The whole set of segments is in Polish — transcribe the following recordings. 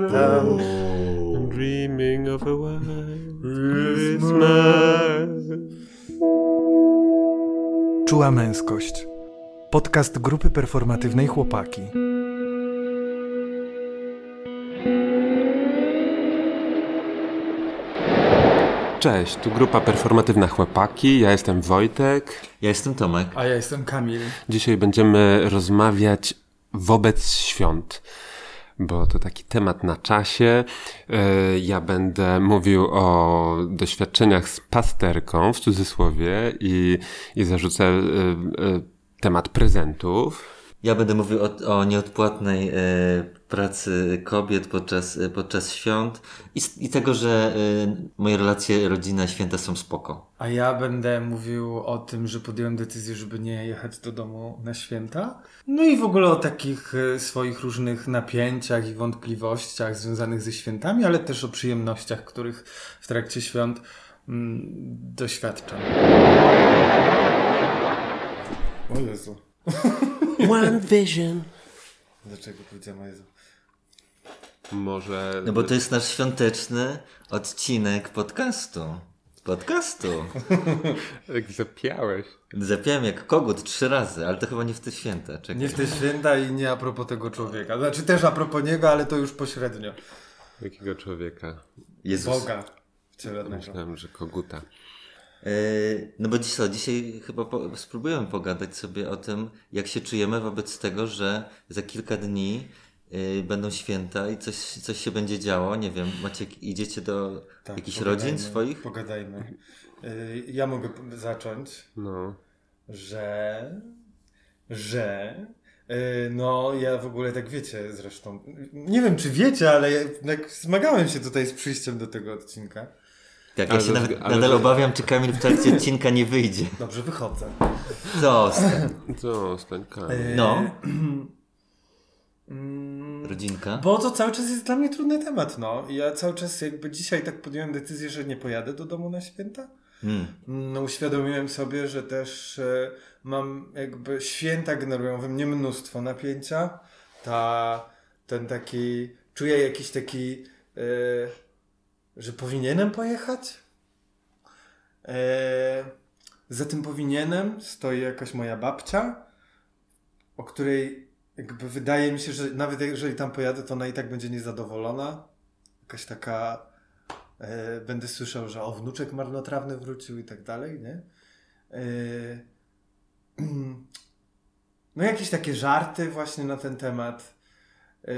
latam. Dreaming of a white Christmas. Czuła męskość. Podcast grupy performatywnej Chłopaki. Cześć, tu grupa performatywna Chłopaki, ja jestem Wojtek. Ja jestem Tomek. A ja jestem Kamil. Dzisiaj będziemy rozmawiać wobec świąt, bo to taki temat na czasie. E, Ja będę mówił o doświadczeniach z pasterką w cudzysłowie i, i zarzucę e, e, temat prezentów. Ja będę mówił o, o nieodpłatnej pracy kobiet podczas, e, podczas świąt i, i tego, że e, moje relacje rodzinne święta są spoko. A ja będę mówił o tym, że podjąłem decyzję, żeby nie jechać do domu na święta. No i w ogóle o takich e, swoich różnych napięciach i wątpliwościach związanych ze świętami, ale też o przyjemnościach, których w trakcie świąt mm, doświadczam. O Jezu. One Vision. Dlaczego powiedziałem o Jezu? Może... No bo to jest nasz świąteczny odcinek podcastu. Podcastu. Jak zapiałeś. Zapiałem jak kogut trzy razy, ale to chyba nie w te święta. Czekaj. Nie w te święta i nie a propos tego człowieka. Znaczy też a propos niego, ale to już pośrednio. Jakiego człowieka? Jezus. Boga wcielonego. Myślałem, że koguta. E, No bo dziś, co, dzisiaj chyba po, spróbujemy pogadać sobie o tym, jak się czujemy wobec tego, że za kilka dni będą święta i coś, coś się będzie działo. Nie wiem, macie, idziecie do Tak, jakichś rodzin swoich? Pogadajmy. Y, Ja mogę zacząć, No. że. że. y, No, ja w ogóle tak wiecie zresztą. Nie wiem, czy wiecie, ale ja jak zmagałem się tutaj z przyjściem do tego odcinka. Tak, ja Ale się nawet, ale nadal obawiam, czy Kamil w trakcie odcinka nie wyjdzie. Dobrze, wychodzę. Co? Zostań, Kamil. Y, No, rodzinka. Bo to cały czas jest dla mnie trudny temat, no. Ja cały czas jakby dzisiaj tak podjąłem decyzję, że nie pojadę do domu na święta. Hmm. No, uświadomiłem sobie, że też e, mam jakby święta generują we mnie mnóstwo napięcia. Ta, ten taki, czuję jakiś taki, e, że powinienem pojechać. E, za tym powinienem stoi jakaś moja babcia, o której jakby wydaje mi się, że nawet jeżeli tam pojadę, to ona i tak będzie niezadowolona. Jakaś taka e, będę słyszał, że o wnuczek marnotrawny wrócił i tak dalej, nie? E, no jakieś takie żarty właśnie na ten temat. E,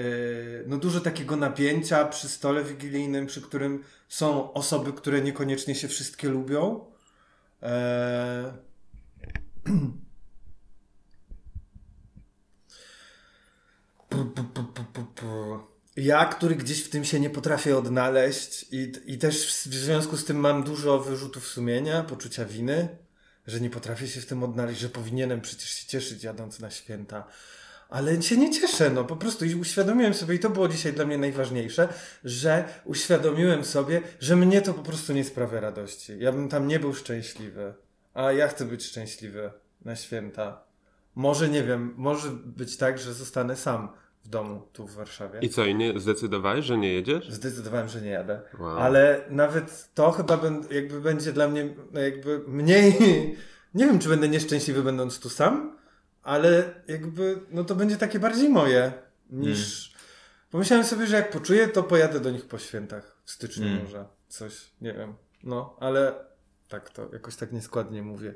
no dużo takiego napięcia przy stole wigilijnym, przy którym są osoby, które niekoniecznie się wszystkie lubią. E, Ja, który gdzieś w tym się nie potrafię odnaleźć i, i też w, związku z tym mam dużo wyrzutów sumienia, poczucia winy, że nie potrafię się w tym odnaleźć, że powinienem przecież się cieszyć jadąc na święta. Ale się nie cieszę, no po prostu i uświadomiłem sobie, i to było dzisiaj dla mnie najważniejsze, że uświadomiłem sobie, że mnie to po prostu nie sprawia radości. Ja bym tam nie był szczęśliwy, a ja chcę być szczęśliwy na święta. Może nie wiem, może być tak, że zostanę sam w domu tu w Warszawie. I co, i nie zdecydowałeś, że nie jedziesz? Zdecydowałem, że nie jadę. Wow. Ale nawet to chyba ben, jakby będzie dla mnie no jakby mniej. Nie wiem, czy będę nieszczęśliwy będąc tu sam, ale jakby no to będzie takie bardziej moje niż. Pomyślałem sobie, że jak poczuję, to pojadę do nich po świętach. W styczniu Mm. może. Coś, nie wiem. No, ale tak to jakoś tak nieskładnie mówię.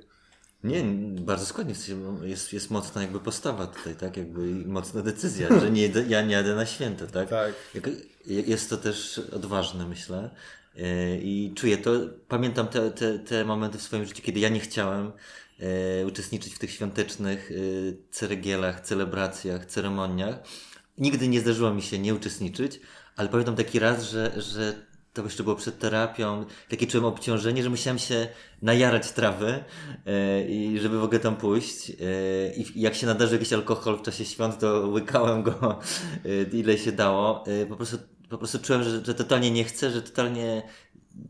Nie, bardzo sensie Jest, jest mocna jakby postawa tutaj, tak? Jakby mocna decyzja, że nie, ja nie jadę na święta, tak? Tak. Jest to też odważne, myślę. E, I czuję to. Pamiętam te, te, te momenty w swoim życiu, kiedy ja nie chciałem e, uczestniczyć w tych świątecznych e, ceregielach, celebracjach, ceremoniach. Nigdy nie zdarzyło mi się nie uczestniczyć, ale pamiętam taki raz, że, że to jeszcze było przed terapią, takie czułem obciążenie, że musiałem się najarać trawy e, i żeby w ogóle tam pójść. E, I jak się nadarzy jakiś alkohol w czasie świąt, to łykałem go e, ile się dało. Po prostu po prostu czułem, że, że totalnie nie chcę, że totalnie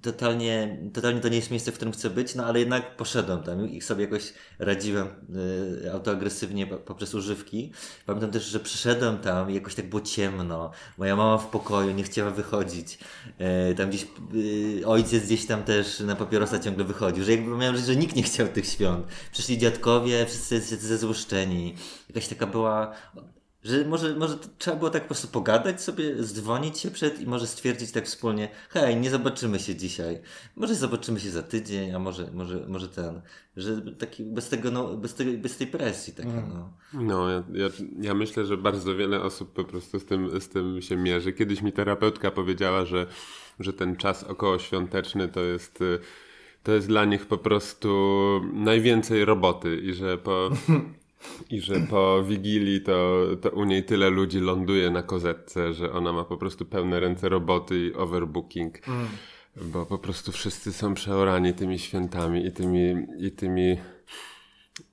totalnie, totalnie to nie jest miejsce, w którym chcę być, no ale jednak poszedłem tam i sobie jakoś radziłem y, autoagresywnie poprzez używki. Pamiętam też, że przyszedłem tam i jakoś tak było ciemno. Moja mama w pokoju nie chciała wychodzić. Y, tam gdzieś y, ojciec gdzieś tam też na papierosa ciągle wychodził, że jakby miałem że nikt nie chciał tych świąt. Przyszli dziadkowie, wszyscy zezłoszczeni. Jakaś taka była że może, może trzeba było tak po prostu pogadać sobie, zdzwonić się przed i może stwierdzić tak wspólnie, hej, nie zobaczymy się dzisiaj, może zobaczymy się za tydzień, a może, może, może ten, że taki bez tego, no, bez, tego, bez tej presji takiej, mm. no. No, ja, ja, ja, myślę, że bardzo wiele osób po prostu z tym, z tym się mierzy. Kiedyś mi terapeutka powiedziała, że, że ten czas okołoświąteczny to jest to jest dla nich po prostu najwięcej roboty i że po, I że po Wigilii to, to u niej tyle ludzi ląduje na kozetce, że ona ma po prostu pełne ręce roboty i overbooking. Mm. Bo po prostu wszyscy są przeorani tymi świętami i tymi, i tymi,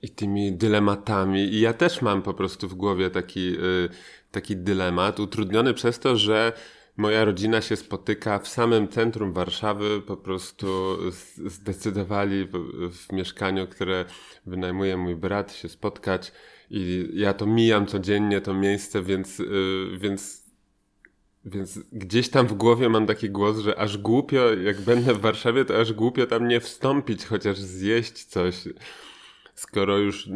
i tymi dylematami. I ja też mam po prostu w głowie taki, y, taki dylemat, utrudniony przez to, że moja rodzina się spotyka w samym centrum Warszawy. Po prostu zdecydowali w, mieszkaniu, które wynajmuje mój brat, się spotkać. I ja to mijam codziennie, to miejsce, więc, yy, więc, więc gdzieś tam w głowie mam taki głos, że aż głupio, jak będę w Warszawie, to aż głupio tam nie wstąpić, chociaż zjeść coś skoro już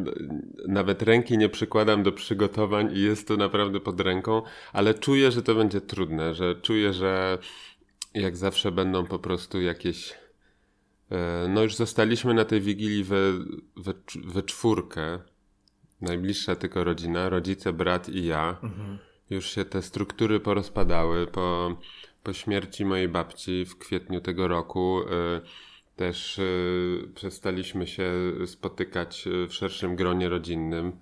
nawet ręki nie przykładam do przygotowań i jest to naprawdę pod ręką, ale czuję, że to będzie trudne, że czuję, że jak zawsze będą po prostu jakieś. E, no, już zostaliśmy na tej wigilii we, we, we czwórkę. Najbliższa tylko rodzina, rodzice, brat i ja. Mhm. Już się te struktury porozpadały po, po śmierci mojej babci w kwietniu tego roku. Y też y, przestaliśmy się spotykać y, w szerszym gronie rodzinnym.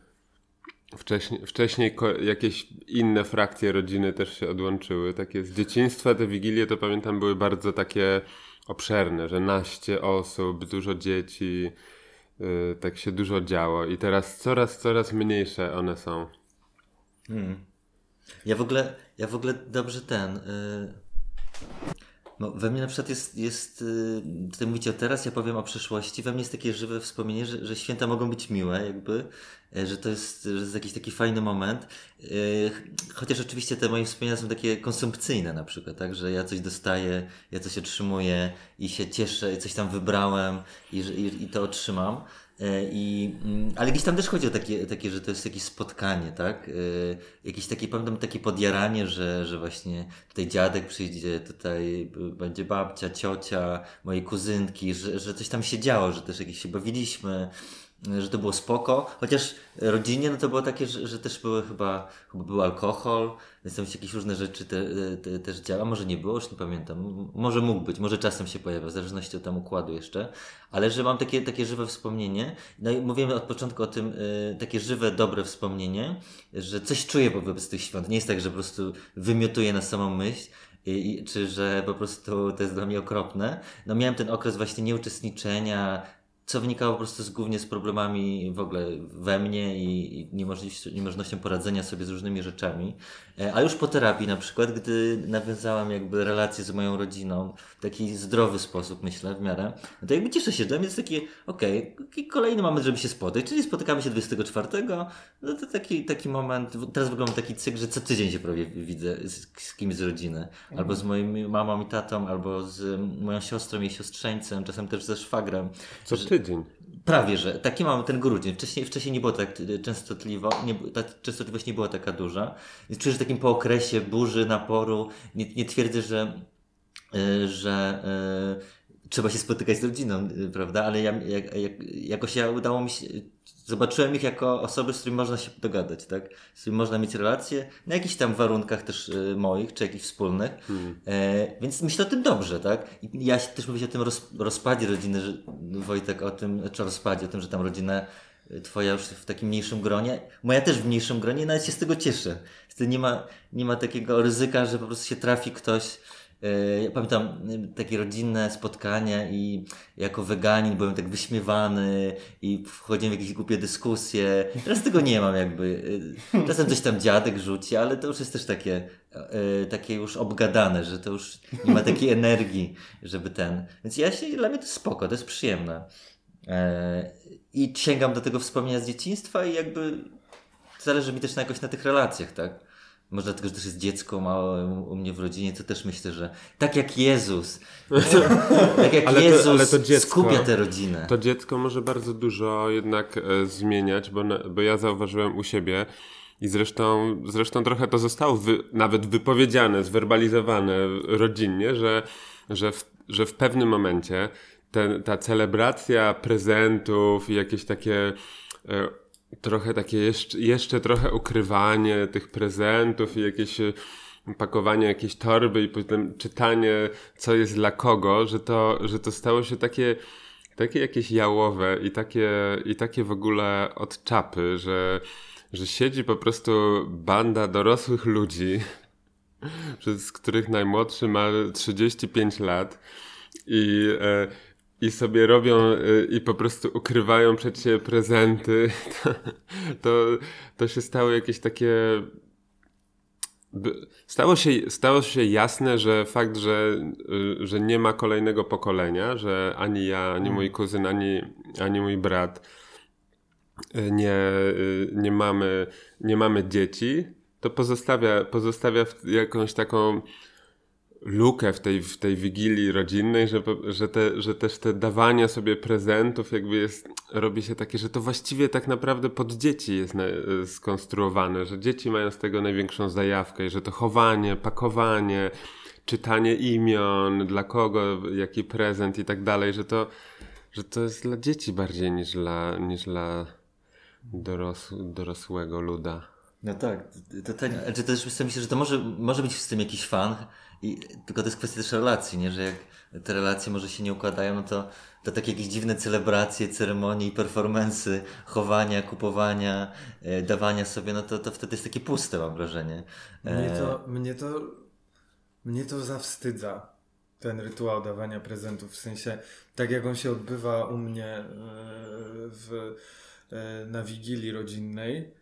Wcześniej, wcześniej jakieś inne frakcje rodziny też się odłączyły. Takie z dzieciństwa te wigilie to pamiętam były bardzo takie obszerne, że naście osób, dużo dzieci, yy, tak się dużo działo. I teraz coraz, coraz mniejsze one są. Hmm. Ja w ogóle, ja w ogóle dobrze ten. Yy no, we mnie na przykład jest, jest y, tutaj mówicie o teraz, ja powiem o przeszłości. We mnie jest takie żywe wspomnienie, że, że święta mogą być miłe, jakby, e, że to jest, że jest jakiś taki fajny moment. E, chociaż oczywiście te moje wspomnienia są takie konsumpcyjne na przykład, tak, że ja coś dostaję, ja coś otrzymuję i się cieszę, coś tam wybrałem i, i, i to otrzymam. E, I, mm, ale gdzieś tam też chodzi o takie, takie, że to jest jakieś spotkanie, tak? E, jakieś takie, pamiętam, takie podjaranie, że, że właśnie tutaj dziadek przyjdzie, tutaj będzie babcia, ciocia, moje kuzynki, że, że coś tam się działo, że też jakieś się bawiliśmy, że to było spoko, chociaż rodzinnie no to było takie, że, że też były chyba, chyba był alkohol, więc tam się jakieś różne rzeczy te, te, też działa, może nie było, już nie pamiętam, może mógł być, może czasem się pojawia, w zależności od tam układu jeszcze, ale że mam takie, takie żywe wspomnienie, no i mówimy od początku o tym, y, takie żywe, dobre wspomnienie, że coś czuję wobec tych świąt, nie jest tak, że po prostu wymiotuję na samą myśl, i, czy że po prostu to jest dla mnie okropne. No miałem ten okres właśnie nieuczestniczenia, co wynikało po prostu z, głównie z problemami w ogóle we mnie i, i niemożnością, niemożnością poradzenia sobie z różnymi rzeczami. E, a już po terapii na przykład, gdy nawiązałam jakby relacje z moją rodziną w taki zdrowy sposób, myślę, w miarę, no to jakby cieszę się, dla mnie jest taki, okej, okay, kolejny moment, żeby się spotkać, czyli spotykamy się 24, no to taki, taki moment, teraz wygląda taki cykl, że co tydzień się prawie widzę z, z kimś z rodziny, albo z moimi mamą i tatą, albo z moją siostrą i siostrzeńcem, czasem też ze szwagrem. Co tydzień? Prawie, że. Taki mamy ten grudzień. Wcześniej, wcześniej nie było tak częstotliwo, nie, ta częstotliwość nie była taka duża. Czuję, że takim po okresie burzy, naporu, nie, nie twierdzę, że, yy, że yy, trzeba się spotykać z rodziną, yy, prawda? Ale ja, jak, jak, jakoś ja udało mi się zobaczyłem ich jako osoby, z którymi można się dogadać, tak? Z którymi można mieć relacje na jakichś tam warunkach też y, moich, czy jakichś wspólnych. Hmm. E, więc myślę o tym dobrze, tak? I ja też mówię o tym roz, rozpadzie rodziny, że, Wojtek, o tym, czy rozpadzie, o tym, że tam rodzina y, twoja już w takim mniejszym gronie, moja też w mniejszym gronie, nawet się z tego cieszę. Wtedy nie ma, nie ma takiego ryzyka, że po prostu się trafi ktoś, Ja pamiętam y, takie rodzinne spotkania i jako weganin byłem tak wyśmiewany i wchodziłem w jakieś głupie dyskusje. Teraz tego nie mam jakby. Y, czasem coś tam dziadek rzuci, ale to już jest też takie, y, takie już obgadane, że to już nie ma takiej energii, żeby ten. Więc ja się, dla mnie to spoko, to jest przyjemne. E, I sięgam do tego wspomnienia z dzieciństwa i jakby zależy mi też na jakoś na tych relacjach, tak? Może dlatego, że też jest dziecko małe u mnie w rodzinie, to też myślę, że tak jak Jezus, tak jak ale Jezus to, ale to dziecko, skupia tę rodzinę. To dziecko może bardzo dużo jednak e, zmieniać, bo, bo ja zauważyłem u siebie i zresztą, zresztą trochę to zostało wy, nawet wypowiedziane, zwerbalizowane rodzinnie, że, że, w, że w pewnym momencie ten, ta celebracja prezentów i jakieś takie e, trochę takie jeszcze, jeszcze trochę ukrywanie tych prezentów i jakieś e, pakowanie jakiejś torby i potem czytanie, co jest dla kogo, że to, że to stało się takie, takie jakieś jałowe i takie, i takie w ogóle od czapy, że, że siedzi po prostu banda dorosłych ludzi, z których najmłodszy ma 35 lat i e, i sobie robią y, i po prostu ukrywają przed siebie prezenty, to, to, to się stało jakieś takie. Stało się, stało się jasne, że fakt, że, y, że nie ma kolejnego pokolenia, że ani ja, ani mm. mój kuzyn, ani, ani mój brat y, nie, nie, mamy, nie mamy dzieci, to pozostawia, pozostawia jakąś taką lukę w tej, w tej wigilii rodzinnej, że, że, te, że też te dawanie sobie prezentów jakby jest, robi się takie, że to właściwie tak naprawdę pod dzieci jest na, skonstruowane, że dzieci mają z tego największą zajawkę i że to chowanie, pakowanie, czytanie imion, dla kogo, jaki prezent i tak dalej, że to, że to jest dla dzieci bardziej niż dla, niż dla doros, dorosłego luda. No tak, to, to, to też myślę, że to może, może być w tym jakiś fan, i, tylko to jest kwestia też relacji, nie? że jak te relacje może się nie układają, no to, to takie jakieś dziwne celebracje, ceremonie, performance, chowania, kupowania, e, dawania sobie, no to, to wtedy jest takie puste, mam wrażenie. E... Mnie to, mnie to, mnie to zawstydza, ten rytuał dawania prezentów, w sensie tak jak on się odbywa u mnie e, w, e, na wigilii rodzinnej,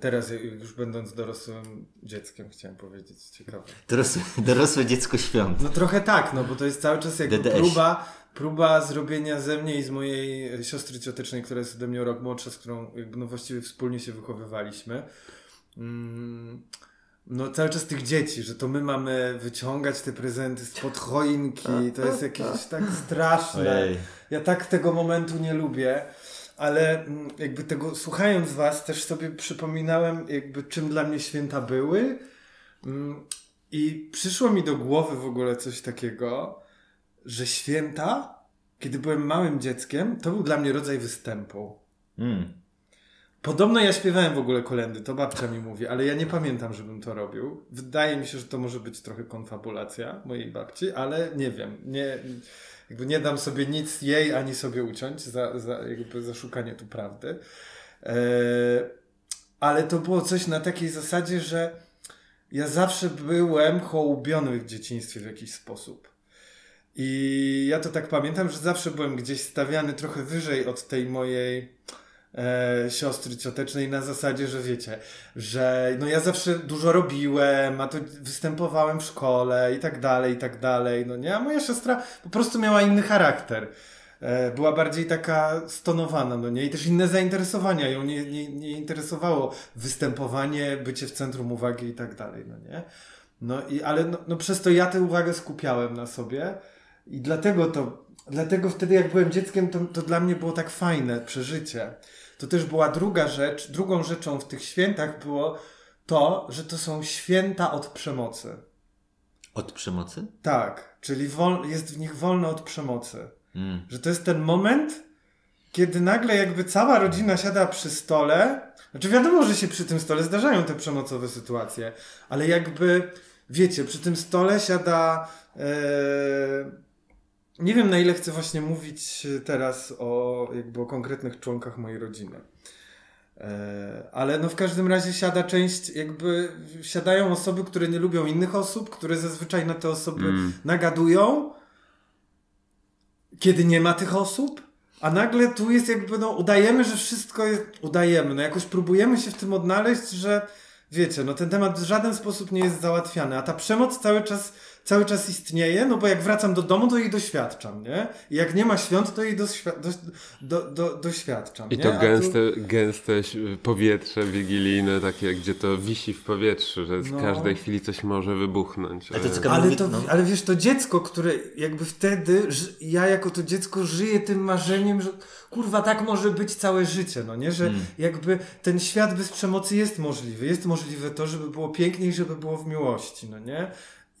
Teraz już będąc dorosłym dzieckiem chciałem powiedzieć, ciekawe. Dorosłe, dorosłe dziecko świąt. No trochę tak, no bo to jest cały czas jakby DDS. próba, próba zrobienia ze mnie i z mojej siostry ciotecznej, która jest ode mnie rok młodsza, z którą jakby no właściwie wspólnie się wychowywaliśmy. Mm, no cały czas tych dzieci, że to my mamy wyciągać te prezenty spod choinki, to jest jakieś tak straszne. Ojej. Ja tak tego momentu nie lubię ale mm, jakby tego słuchając was też sobie przypominałem jakby czym dla mnie święta były mm, i przyszło mi do głowy w ogóle coś takiego, że święta, kiedy byłem małym dzieckiem, to był dla mnie rodzaj występu. Mm. Podobno ja śpiewałem w ogóle kolendy, to babcia mi mówi, ale ja nie pamiętam, żebym to robił. Wydaje mi się, że to może być trochę konfabulacja mojej babci, ale nie wiem. Nie, jakby nie dam sobie nic jej ani sobie uciąć za, za, jakby za szukanie tu prawdy. E, ale to było coś na takiej zasadzie, że ja zawsze byłem hołubiony w dzieciństwie w jakiś sposób. I ja to tak pamiętam, że zawsze byłem gdzieś stawiany trochę wyżej od tej mojej e, siostry ciotecznej na zasadzie, że wiecie, że no ja zawsze dużo robiłem, a to występowałem w szkole i tak dalej, i tak dalej, no nie, a moja siostra po prostu miała inny charakter. E, była bardziej taka stonowana, no nie, i też inne zainteresowania, ją nie, nie, nie interesowało występowanie, bycie w centrum uwagi i tak dalej, no nie. No i, ale no, no przez to ja tę uwagę skupiałem na sobie i dlatego to, dlatego wtedy jak byłem dzieckiem, to, to dla mnie było tak fajne przeżycie to też była druga rzecz. Drugą rzeczą w tych świętach było to, że to są święta od przemocy. Od przemocy? Tak, czyli wol, jest w nich wolne od przemocy. Mm. Że to jest ten moment, kiedy nagle jakby cała rodzina siada przy stole. Znaczy wiadomo, że się przy tym stole zdarzają te przemocowe sytuacje, ale jakby wiecie, przy tym stole siada. Ee, nie wiem na ile chcę właśnie mówić teraz o jakby o konkretnych członkach mojej rodziny. E, ale no w każdym razie siada część, jakby siadają osoby, które nie lubią innych osób, które zazwyczaj na te osoby mm. nagadują, kiedy nie ma tych osób. A nagle tu jest jakby, no, udajemy, że wszystko jest, udajemy, no jakoś próbujemy się w tym odnaleźć, że wiecie, no ten temat w żaden sposób nie jest załatwiany, a ta przemoc cały czas cały czas istnieje, no bo jak wracam do domu, to jej doświadczam, nie? I jak nie ma świąt, to jej doświ- do, do, do, doświadczam. I nie? to gęste, tu... gęste powietrze wigilijne, takie, gdzie to wisi w powietrzu, że no. każdej chwili coś może wybuchnąć. Ale, to, ale, to, no. ale wiesz, to dziecko, które jakby wtedy, ja jako to dziecko żyję tym marzeniem, że kurwa, tak może być całe życie, no nie? Że hmm. jakby ten świat bez przemocy jest możliwy. Jest możliwe to, żeby było piękniej, żeby było w miłości, no nie?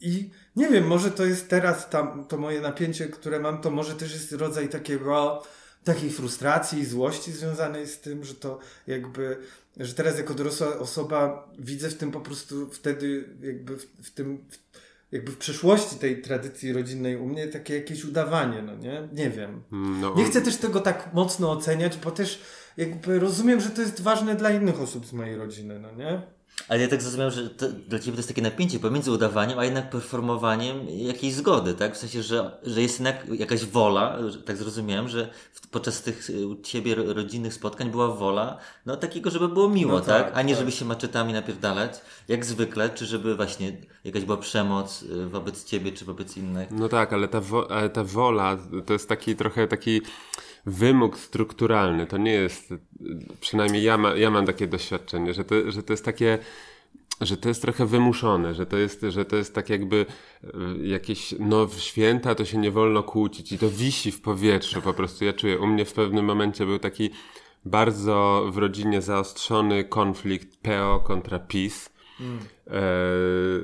I nie wiem, może to jest teraz tam, to moje napięcie, które mam, to może też jest rodzaj takiego, takiej frustracji i złości związanej z tym, że to jakby, że teraz jako dorosła osoba widzę w tym po prostu wtedy jakby w, w tym, jakby w przeszłości tej tradycji rodzinnej u mnie takie jakieś udawanie, no nie? Nie wiem. No. Nie chcę też tego tak mocno oceniać, bo też jakby rozumiem, że to jest ważne dla innych osób z mojej rodziny, no nie? Ale ja tak zrozumiałem, że to, dla Ciebie to jest takie napięcie pomiędzy udawaniem, a jednak performowaniem jakiejś zgody, tak? W sensie, że, że jest jednak jakaś wola, tak zrozumiałem, że podczas tych u Ciebie rodzinnych spotkań była wola, no takiego, żeby było miło, no tak, tak? A nie, tak. żeby się maczetami napierdalać, jak zwykle, czy żeby właśnie jakaś była przemoc y, wobec Ciebie, czy wobec innych. No tak, ale ta, wo ale ta wola to jest taki trochę taki wymóg strukturalny. To nie jest, przynajmniej ja, ma, ja mam takie doświadczenie, że to, że to jest takie że to jest trochę wymuszone, że to jest, że to jest tak jakby e, jakieś no święta, to się nie wolno kłócić i to wisi w powietrzu po prostu. Ja czuję, u mnie w pewnym momencie był taki bardzo w rodzinie zaostrzony konflikt PO kontra PiS. Mm. E,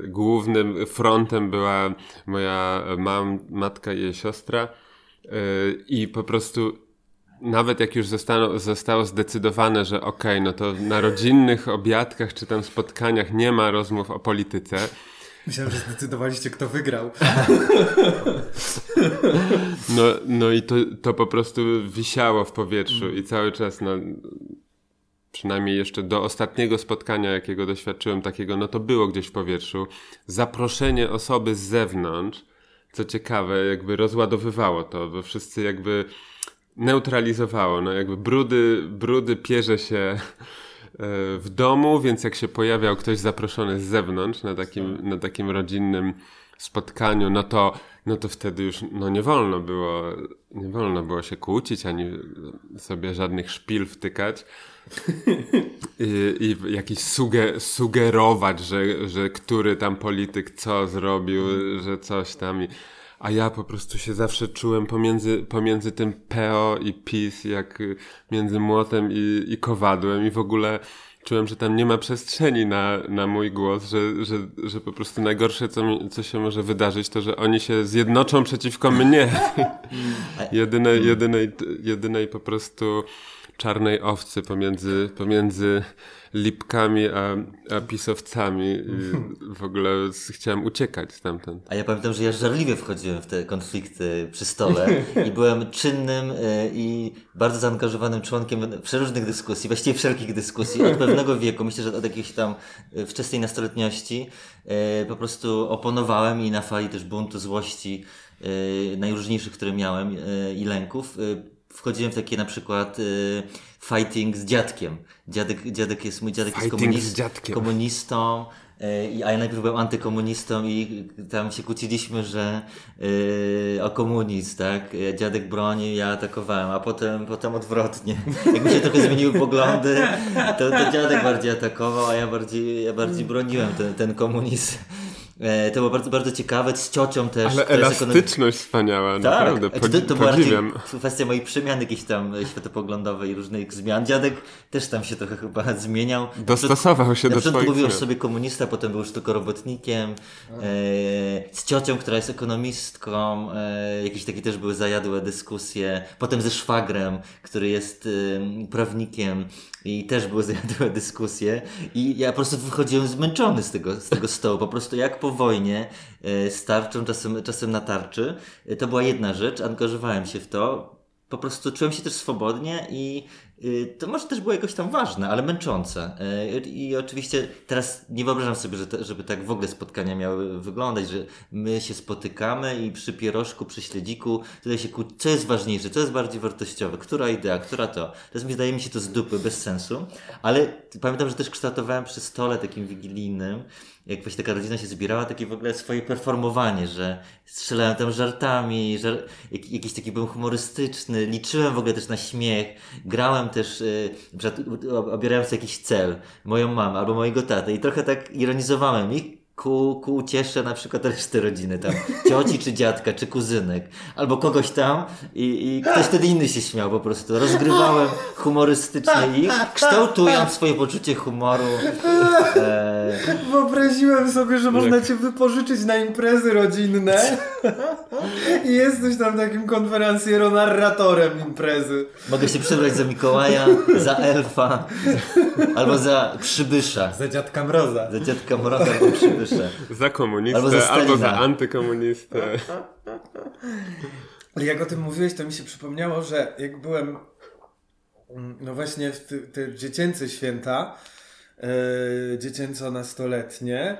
głównym frontem była moja mam, matka i jej siostra e, i po prostu nawet jak już zostało, zostało zdecydowane, że okej, okay, no to na rodzinnych obiadkach czy tam spotkaniach nie ma rozmów o polityce. Myślałem, że zdecydowaliście, kto wygrał. No, no i to, to po prostu wisiało w powietrzu i cały czas, no, przynajmniej jeszcze do ostatniego spotkania, jakiego doświadczyłem takiego, no to było gdzieś w powietrzu. Zaproszenie osoby z zewnątrz, co ciekawe, jakby rozładowywało to, bo wszyscy jakby neutralizowało. No jakby brudy, brudy pierze się e, w domu, więc jak się pojawiał ktoś zaproszony z zewnątrz na takim, na takim rodzinnym spotkaniu, no to, no to wtedy już no nie wolno było, nie wolno było się kłócić, ani sobie żadnych szpil wtykać i, i jakiś suge, sugerować, że, że który tam polityk co zrobił, że coś tam i a ja po prostu się zawsze czułem pomiędzy, pomiędzy tym PO i PiS, jak między młotem i, i kowadłem i w ogóle czułem, że tam nie ma przestrzeni na, na mój głos, że, że, że po prostu najgorsze, co, mi, co się może wydarzyć, to że oni się zjednoczą przeciwko mnie. jedynej, jedynej, jedynej po prostu czarnej owcy pomiędzy, pomiędzy lipkami a, a pisowcami. I w ogóle chciałem uciekać stamtąd. A ja pamiętam, że ja żarliwie wchodziłem w te konflikty przy stole i byłem czynnym e, i bardzo zaangażowanym członkiem przeróżnych dyskusji, właściwie wszelkich dyskusji od pewnego wieku. Myślę, że od jakiejś tam e, wczesnej nastoletniości e, po prostu oponowałem i na fali też buntu, złości najróżniejszych, które miałem i lęków wchodziłem w takie na przykład y, fighting z dziadkiem. Dziadek, dziadek jest, mój dziadek fighting jest komunist, komunistą, y, a ja najpierw byłem antykomunistą i tam się kłóciliśmy, że y, o komunizm, tak? Dziadek broni, ja atakowałem, a potem, potem odwrotnie. Jak mi się trochę zmieniły poglądy, to, to dziadek bardziej atakował, a ja bardziej, ja bardziej broniłem ten, ten komunizm. E, to było bardzo, bardzo ciekawe, z ciocią też. Ale elastyczność wspaniała, tak. naprawdę, to, to była kwestia mojej przemiany jakiejś tam światopoglądowej, różnych zmian. Dziadek też tam się trochę chyba zmieniał. Dostosował się do swoich mówił o sobie komunista, potem był już tylko robotnikiem. E, z ciocią, która jest ekonomistką, e, jakieś takie też były zajadłe dyskusje. Potem ze szwagrem, który jest e, prawnikiem i też były zajadłe dyskusje. I ja po prostu wychodziłem zmęczony z tego, z tego stołu. Po prostu jak po wojnie e, z tarczą, czasem, czasem na tarczy. E, to była jedna rzecz, angażowałem się w to. Po prostu czułem się też swobodnie i y, to może też było jakoś tam ważne, ale męczące. I oczywiście teraz nie wyobrażam sobie, że żeby tak w ogóle spotkania miały wyglądać, że my się spotykamy i przy pierożku, przy śledziku tutaj się kłóci, co jest ważniejsze, co jest bardziej wartościowe, która idea, która to. Teraz mi wydaje mi się to z dupy, bez sensu, ale pamiętam, że też kształtowałem przy stole takim wigilijnym, jak właśnie taka rodzina się zbierała, takie w ogóle swoje performowanie, że strzelałem tam żartami, żar... Jak, jakiś taki byłem humorystyczny, liczyłem w ogóle też na śmiech, grałem też, yy, obierałem sobie jakiś cel, moją mamę albo mojego tatę i trochę tak ironizowałem ich, ku, ku cieszę na przykład reszty rodziny, tam cioci czy dziadka, czy kuzynek, albo kogoś tam i, i ktoś wtedy inny się śmiał po prostu. Rozgrywałem humorystycznie ich, kształtując swoje poczucie humoru. E... Wyobraziłem sobie, że można cię wypożyczyć na imprezy rodzinne i jesteś tam takim konferencjerą, narratorem imprezy. Mogę się przebrać za Mikołaja, za elfa, albo za przybysza. Za dziadka Mroza. Za dziadka Mroza albo przybysza. Za komunistę albo za, albo za antykomunistę. Jak o tym mówiłeś, to mi się przypomniało, że jak byłem mm, no właśnie w te, te dziecięce święta, yy, dziecięco-nastoletnie,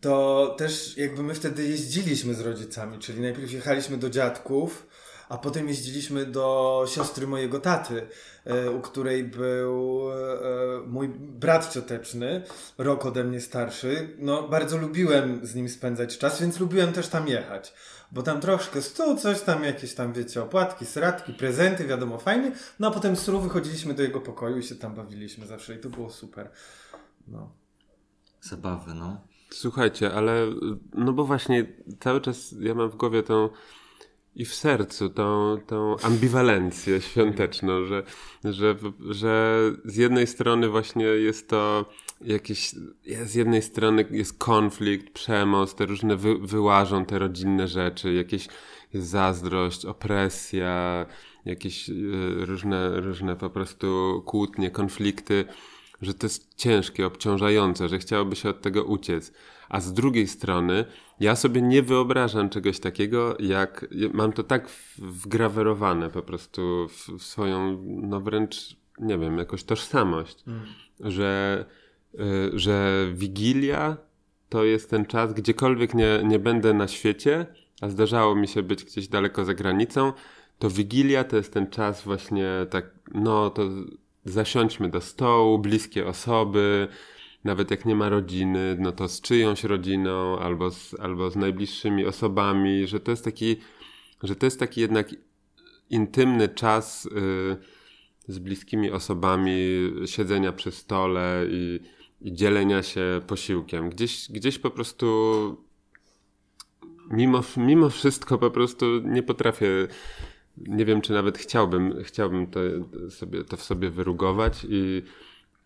to też jakby my wtedy jeździliśmy z rodzicami, czyli najpierw jechaliśmy do dziadków, a potem jeździliśmy do siostry mojego taty, e, u której był e, mój brat cioteczny, rok ode mnie starszy. No, bardzo lubiłem z nim spędzać czas, więc lubiłem też tam jechać. Bo tam troszkę stół, coś tam, jakieś tam, wiecie, opłatki, sratki, prezenty, wiadomo, fajnie. No a potem z stół wychodziliśmy do jego pokoju i się tam bawiliśmy zawsze i to było super. No. Zabawy, no. Słuchajcie, ale no bo właśnie cały czas ja mam w głowie tą i w sercu tą, tą ambiwalencję świąteczną, że, że, że z jednej strony właśnie jest to jakiś, z jednej strony jest konflikt, przemoc, te różne wy, wyłażą te rodzinne rzeczy, jakieś zazdrość, opresja, jakieś y, różne, różne po prostu kłótnie, konflikty, że to jest ciężkie, obciążające, że chciałoby się od tego uciec. A z drugiej strony, ja sobie nie wyobrażam czegoś takiego, jak mam to tak wgrawerowane po prostu w, swoją, no wręcz, nie wiem, jakoś tożsamość, mm. że, y, że Wigilia to jest ten czas, gdziekolwiek nie, nie będę na świecie, a zdarzało mi się być gdzieś daleko za granicą, to Wigilia to jest ten czas właśnie tak, no to zasiądźmy do stołu, bliskie osoby, nawet jak nie ma rodziny, no to z czyjąś rodziną albo z, albo z najbliższymi osobami, że to jest taki, że to jest taki jednak intymny czas y, z bliskimi osobami, siedzenia przy stole i, i dzielenia się posiłkiem. Gdzieś, gdzieś po prostu mimo, mimo wszystko po prostu nie potrafię nie wiem, czy nawet chciałbym, chciałbym to, sobie, to w sobie wyrugować i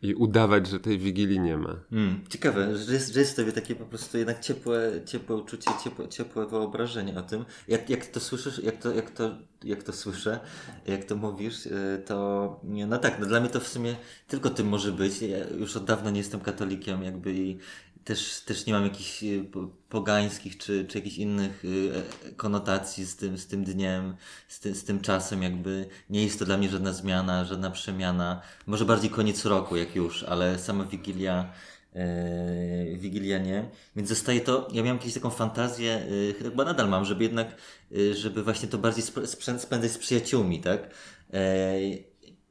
i udawać, że tej wigilii nie ma. Mm, ciekawe, że jest, że jest takie po prostu jednak ciepłe, ciepłe uczucie, ciepłe, ciepłe wyobrażenie o tym. Jak, jak to słyszysz, jak to, jak, to, jak to słyszę, jak to mówisz, y, to no tak, no dla mnie to w sumie tylko tym może być. Ja już od dawna nie jestem katolikiem jakby i też, też nie mam jakichś y, pogańskich czy, czy jakichś innych y, e, konotacji z tym, z tym dniem, z, ty, z tym czasem, jakby nie jest to dla mnie żadna zmiana, żadna przemiana. Może bardziej koniec roku, jak już, ale sama Wigilia. Yy, Wigilia nie. Więc zostaje to, ja miałem kiedyś taką fantazję, yy, chyba nadal mam, żeby jednak, yy, żeby właśnie to bardziej spędzać z przyjaciółmi, tak?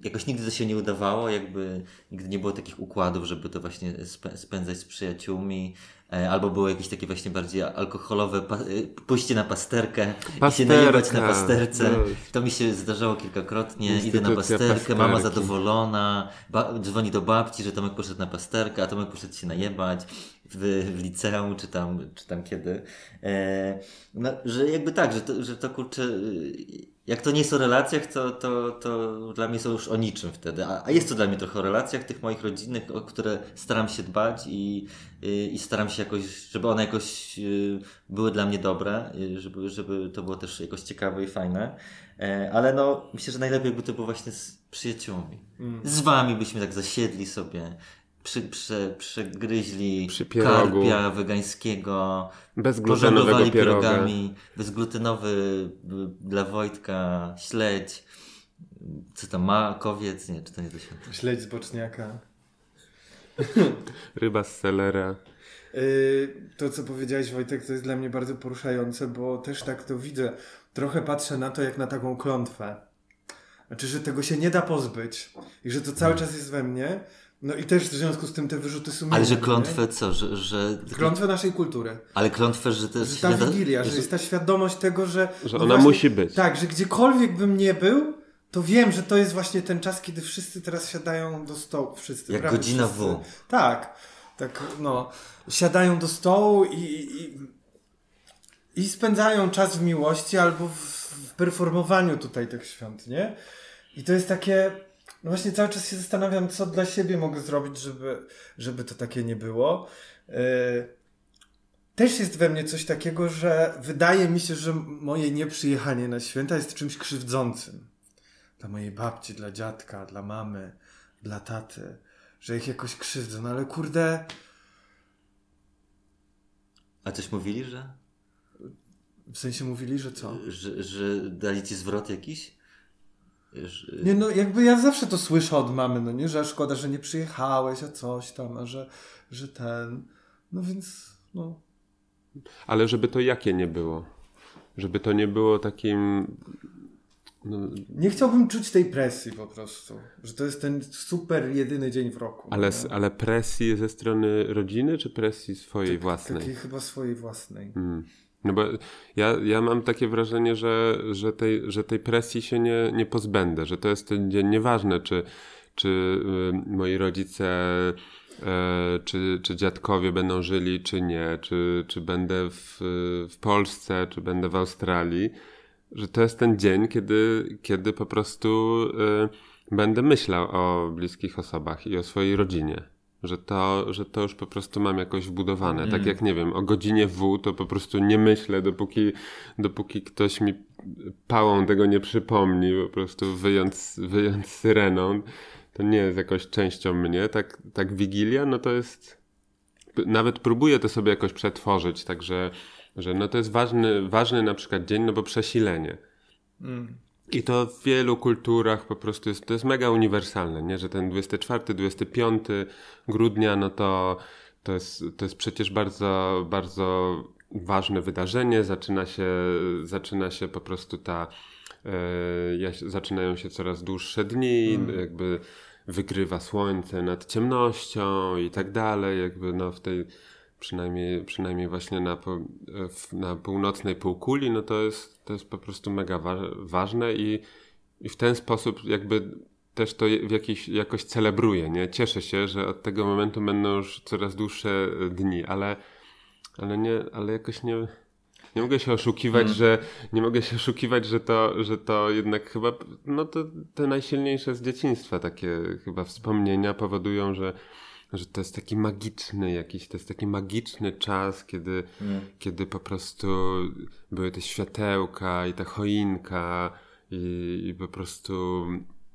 Jakoś nigdy to się nie udawało, jakby nigdy nie było takich układów, żeby to właśnie spędzać z przyjaciółmi, e, albo było jakieś takie właśnie bardziej alkoholowe e, pójście na pasterkę Pasterka. i się najewać na pasterce. To mi się zdarzało kilkakrotnie. Idę na pasterkę, pasterki. mama zadowolona, dzwoni do babci, że Tomek poszedł na pasterkę, a Tomek poszedł się najebać w, w liceum, czy tam, czy tam kiedy. E, no, że jakby tak, że to, że to kurczę jak to nie jest o relacjach, to, to, to dla mnie są już o niczym wtedy. A, a jest to dla mnie trochę o relacjach tych moich rodzinnych, o które staram się dbać i, i, i staram się jakoś, żeby one jakoś y, były dla mnie dobre, y, żeby, żeby to było też jakoś ciekawe i fajne. E, ale no, myślę, że najlepiej jakby to było właśnie z przyjaciółmi. Mm. Z wami byśmy tak zasiedli sobie, przy, przy, przygryźli przy karpia wegańskiego, bezglutenowego pierogami, bezglutenowy dla Wojtka śledź, co tam, makowiec, nie, czy to nie to święto? Śledź z boczniaka. Ryba z selera. Yy, to, co powiedziałeś, Wojtek, to jest dla mnie bardzo poruszające, bo też tak to widzę. Trochę patrzę na to jak na taką klątwę. Znaczy, że tego się nie da pozbyć i że to cały czas jest we mnie. No i też w związku z tym te wyrzuty sumienia. Ale że nie? klątwę co, że... że... Klątwę naszej kultury. Ale klątwę, że to jest... Że ta wigilia, że jest ta świadomość tego, że... Że ona właśnie- musi być. Tak, że gdziekolwiek bym nie był, to wiem, że to jest właśnie ten czas, kiedy wszyscy teraz siadają do stołu. Wszyscy, Jak godzina wszyscy. W. Tak, tak, no. Siadają do stołu i, i, i spędzają czas w miłości albo w, w performowaniu tutaj tych świąt, nie? I to jest takie... No właśnie cały czas się zastanawiam, co dla siebie mogę zrobić, żeby, żeby to takie nie było. Yy, też jest we mnie coś takiego, że wydaje mi się, że moje nieprzyjechanie na święta jest czymś krzywdzącym. Dla mojej babci, dla dziadka, dla mamy, dla taty. Że ich jakoś krzywdzą, no ale kurde, A coś mówili, że? w sensie mówili, że co? Że, że dali ci zwrot jakiś? Że... Nie no, jakby ja zawsze to słyszę od mamy, no nie, że szkoda, że nie przyjechałeś, a coś tam, a że, że ten... No więc, no... Ale żeby to jakie nie było. Żeby to nie było takim. No, Nie chciałbym czuć tej presji po prostu, że to jest ten super jedyny dzień w roku. ale, nie? ale presji ze strony rodziny, czy presji swojej własnej? Takiej chyba swojej własnej. Mm. No bo ja, ja mam takie wrażenie, że, że, tej, że tej presji się nie, nie pozbędę, że to jest ten dzień nieważne, czy, czy y, moi rodzice, e, czy, czy dziadkowie będą żyli, czy nie, czy, czy będę w, w Polsce, czy będę w Australii, że to jest ten dzień, kiedy, kiedy po prostu y, będę myślał o bliskich osobach i o swojej rodzinie. Że to, że to już po prostu mam jakoś wbudowane. Tak jak nie wiem, o godzinie W to po prostu nie myślę, dopóki, dopóki ktoś mi pałą tego nie przypomni, po prostu wyjąc, wyjąc syreną. To nie jest jakoś częścią mnie. Tak, tak Wigilia, no to jest. Nawet próbuję to sobie jakoś przetworzyć, także że no to jest ważny, ważny na przykład dzień, no bo przesilenie. I to w wielu kulturach po prostu jest, to jest mega uniwersalne, nie? że ten 24, 25 grudnia, no to, to, jest, to jest przecież bardzo, bardzo ważne wydarzenie. Zaczyna się, zaczyna się po prostu ta, jaś- zaczynają się coraz dłuższe dni, jakby wygrywa słońce nad ciemnością i tak dalej, jakby no w tej przynajmniej, przynajmniej właśnie na, na północnej półkuli, no to jest, to jest po prostu mega wa ważne i, i w ten sposób jakby też to w jakiś, jakoś celebruję, nie? Cieszę się, że od tego momentu będą już coraz dłuższe e, dni, ale, ale nie, ale jakoś nie, nie mogę się oszukiwać, że nie mogę się oszukiwać, że to, że to jednak chyba, no to te najsilniejsze z dzieciństwa takie chyba wspomnienia powodują, że, że to jest taki magiczny jakiś, to jest taki magiczny czas, kiedy, kiedy po prostu były te światełka i ta choinka i, i po prostu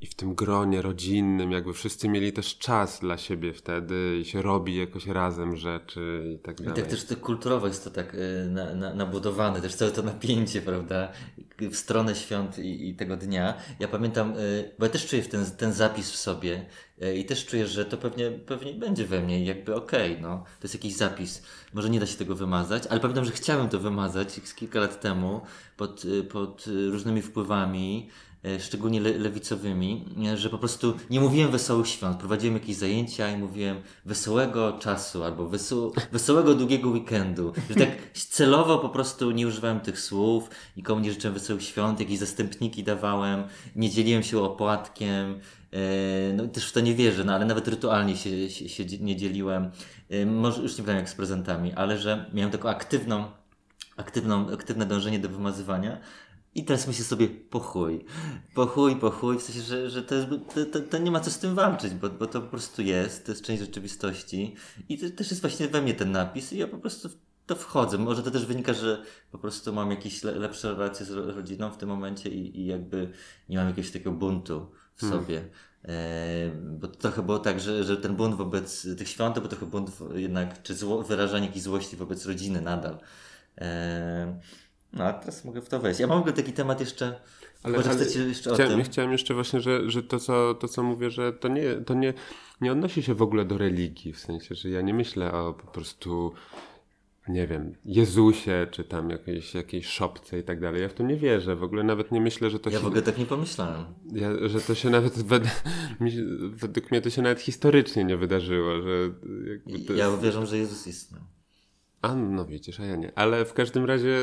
i w tym gronie rodzinnym jakby wszyscy mieli też czas dla siebie wtedy i się robi jakoś razem rzeczy i tak I dalej. tak też to kulturowo jest to tak y, na, na, nabudowane, też całe to napięcie, prawda, w stronę świąt i, i tego dnia. Ja pamiętam, y, bo ja też czuję ten, ten zapis w sobie y, i też czuję, że to pewnie, pewnie będzie we mnie jakby okej, no, to jest jakiś zapis. Może nie da się tego wymazać, ale pamiętam, że chciałem to wymazać kilka lat temu pod, y, pod różnymi wpływami, szczególnie le lewicowymi, że po prostu nie mówiłem wesołych świąt, prowadziłem jakieś zajęcia i mówiłem wesołego czasu albo weso wesołego długiego weekendu. Że tak celowo po prostu nie używałem tych słów, nikomu nie życzyłem wesołych świąt, jakieś zastępniki dawałem, nie dzieliłem się opłatkiem, e, no też w to nie wierzę, no ale nawet rytualnie się, się, się nie dzieliłem. E, może już nie wiem jak z prezentami, ale że miałem taką aktywną aktywną, aktywne dążenie do wymazywania. I teraz myślę sobie, po chuj, po chuj, po chuj, w sensie, że, że to, jest, to, to, to nie ma co z tym walczyć, bo, bo to po prostu jest, to jest część rzeczywistości i to też jest właśnie we mnie ten napis i ja po prostu w to wchodzę. Może to też wynika, że po prostu mam jakieś le, lepsze relacje z ro- rodziną w tym momencie i, i jakby nie mam jakiegoś takiego buntu w sobie. E, bo to trochę było tak, że, że ten bunt wobec tych świąt to był trochę bunt jednak, czy zło, wyrażanie jakiejś złości wobec rodziny nadal. E, no a teraz mogę w to wejść. Ja mam w ogóle taki temat jeszcze. Ale, ale chcecie jeszcze o chciałem, tym? chciałem jeszcze właśnie, że, że to, co, to, co mówię, że to, nie, to nie, nie odnosi się w ogóle do religii, w sensie, że ja nie myślę o po prostu, nie wiem, Jezusie, czy tam jakiejś, jakiejś szopce i tak dalej. Ja w to nie wierzę, w ogóle nawet nie myślę, że to Ja się... w ogóle tak nie pomyślałem. Ja, że to się nawet, według mnie to się nawet historycznie nie wydarzyło, że to Ja uważam, że Jezus istniał. A no widzisz, a ja nie. Ale w każdym razie,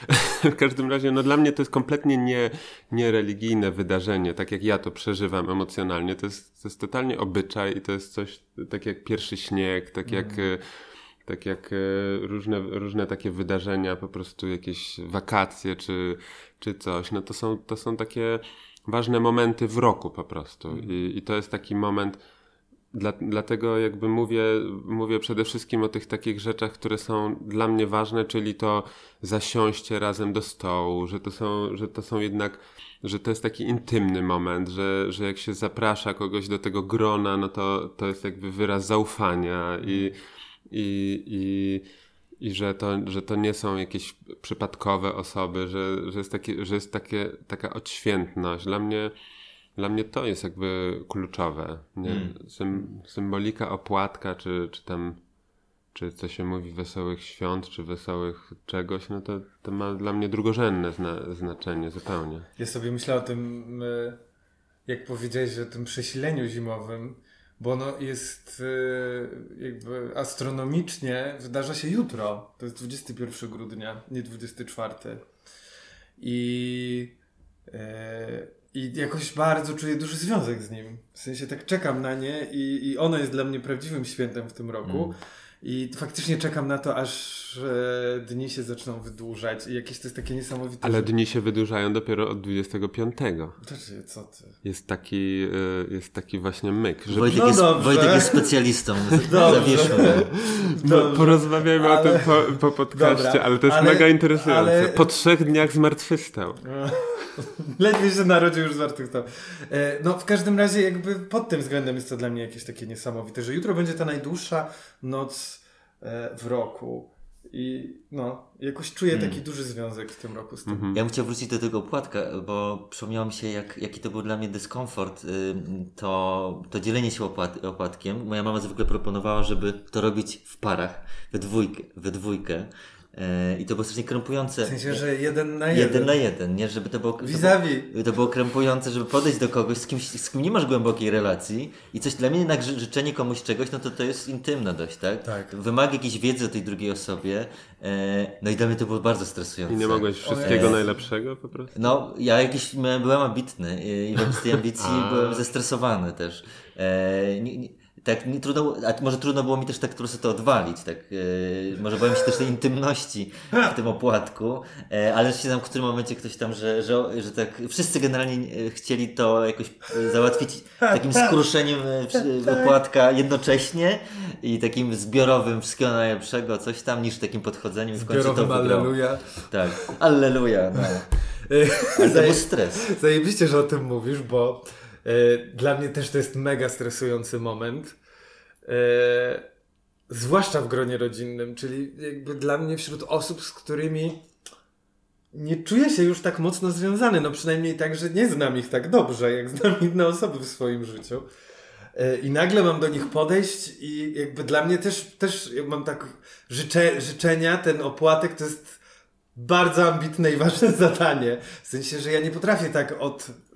w każdym razie, no dla mnie to jest kompletnie nie, niereligijne wydarzenie, tak jak ja to przeżywam emocjonalnie. To jest, to jest totalnie obyczaj i to jest coś, tak jak pierwszy śnieg, tak jak, e, tak jak e, różne, różne takie wydarzenia, po prostu jakieś wakacje czy, czy coś. No to są, to są takie ważne momenty w roku po prostu. I, i to jest taki moment, dla, dlatego jakby mówię, mówię przede wszystkim o tych takich rzeczach, które są dla mnie ważne, czyli to zasiąście razem do stołu, że to są, że to są jednak, że to jest taki intymny moment, że, że jak się zaprasza kogoś do tego grona, no to, to jest jakby wyraz zaufania i, i, i, i że, to, że to nie są jakieś przypadkowe osoby, że, że jest, takie, że jest takie, taka odświętność. Dla mnie dla mnie to jest jakby kluczowe. Nie? Mm. Sym, symbolika opłatka, czy, czy tam, czy co się mówi, wesołych świąt, czy wesołych czegoś, no to, to ma dla mnie drugorzędne zna, znaczenie zupełnie. Ja sobie myślę o tym, y, jak powiedziałeś, o tym przesileniu zimowym, bo ono jest y, jakby astronomicznie, wydarza się jutro. To jest 21 grudnia, nie 24. I, y, i jakoś bardzo czuję duży związek z nim. W sensie tak czekam na nie i, i ono jest dla mnie prawdziwym świętem w tym roku. Mm. I faktycznie czekam na to, aż e, dni się zaczną wydłużać i jakieś to jest takie niesamowite. Ale że- dni się wydłużają dopiero od 25. Znaczy, co ty? Jest taki, y, jest taki właśnie myk, że Wojtek, No jest. Wojtek jest specjalistą. Mu. no, Dobrze. porozmawiajmy o Ale- tym po, po podcaście, Dobra, ale to jest ale- mega interesujące. ale- Po trzech dniach zmartwychwstał. Ledwie się narodził już zmartwychwstał. E, No w każdym razie jakby pod tym względem jest to dla mnie jakieś takie niesamowite, że jutro będzie ta najdłuższa noc e, w roku. I no, jakoś czuję Hmm. taki duży związek w tym roku z tym. Mhm. Ja bym chciał wrócić do tego opłatka, bo przypomniało mi się, jak, jaki to był dla mnie dyskomfort, y, to, to dzielenie się opłat, opłatkiem. Moja mama zwykle proponowała, żeby to robić w parach, we dwójkę. We dwójkę. Y, I to było strasznie krępujące. W sensie, że jeden na jeden. Jeden na jeden, nie? Żeby to było... Vis-a-vis. To było krępujące, żeby podejść do kogoś, z kimś, z kim nie masz głębokiej relacji i coś dla mnie jednak ży- życzenie komuś czegoś, no to to jest intymne dość, tak? Tak. Wymaga jakiejś wiedzy o tej drugiej osobie, e, no i dla mnie to było bardzo stresujące. I nie mogłeś wszystkiego najlepszego po prostu? No, ja jakiś byłem ambitny i wobec tej ambicji byłem zestresowany też. E, nie, nie, tak, trudno, a może trudno było mi też tak prostu to odwalić, tak, e, może bałem się też tej intymności w tym opłatku, e, ale się tam w którym momencie ktoś tam, że, że, że tak, wszyscy generalnie e, chcieli to jakoś załatwić takim skruszeniem opłatka jednocześnie i takim zbiorowym wszystkiego najlepszego, coś tam, niż takim podchodzeniem w końcu to Zbiorowym wygrało. alleluja. Tak, alleluja, no. Ale to był stres. Zajebiście, że o tym mówisz, bo dla mnie też to jest mega stresujący moment. E, zwłaszcza w gronie rodzinnym, czyli jakby dla mnie wśród osób, z którymi nie czuję się już tak mocno związany. No przynajmniej tak, że nie znam ich tak dobrze, jak znam inne osoby w swoim życiu. E, I nagle mam do nich podejść i jakby dla mnie też, też mam tak życze, życzenia, ten opłatek to jest bardzo ambitne i ważne zadanie. W sensie, że ja nie potrafię tak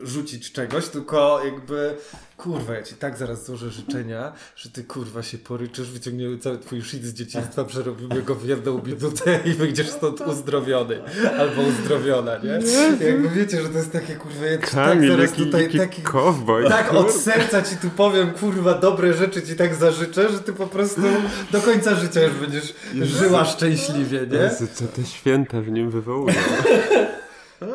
odrzucić czegoś, tylko jakby kurwa, ja ci tak zaraz złożę życzenia, że ty kurwa się poryczysz, wyciągniemy cały twój shit z dzieciństwa, przerobimy go w jedną bidutę i wyjdziesz stąd uzdrowiony. Albo uzdrowiona, nie? Jakby wiecie, że to jest takie kurwa, ja ci tak zaraz jaki, tutaj jaki taki... cowboy. Tak, od serca ci tu powiem, kurwa, dobre rzeczy ci tak zażyczę, że ty po prostu do końca życia już będziesz żyła szczęśliwie, nie? Jezu, co te święta w nim wywołują.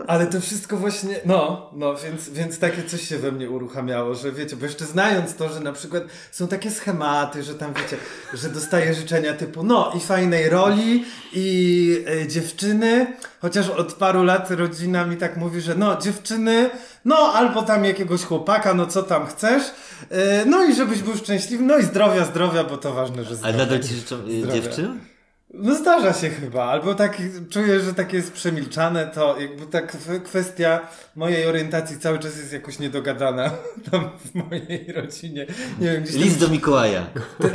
Ale to wszystko właśnie, no, no, więc, więc takie coś się we mnie uruchamiało, że wiecie, bo jeszcze znając to, że na przykład są takie schematy, że tam wiecie, że dostaję życzenia typu, no i fajnej roli i e, dziewczyny, chociaż od paru lat rodzina mi tak mówi, że no dziewczyny, no albo tam jakiegoś chłopaka, no co tam chcesz, e, no i żebyś był szczęśliwy, no i zdrowia, zdrowia, bo to ważne, że zdrowia. Ale nadal ci życzą y, Zdrowia. dziewczyn? No zdarza się chyba, albo tak czuję, że takie jest przemilczane, to jakby ta kwestia mojej orientacji cały czas jest jakoś niedogadana tam w mojej rodzinie. Nie wiem, gdzieś List do Mikołaja.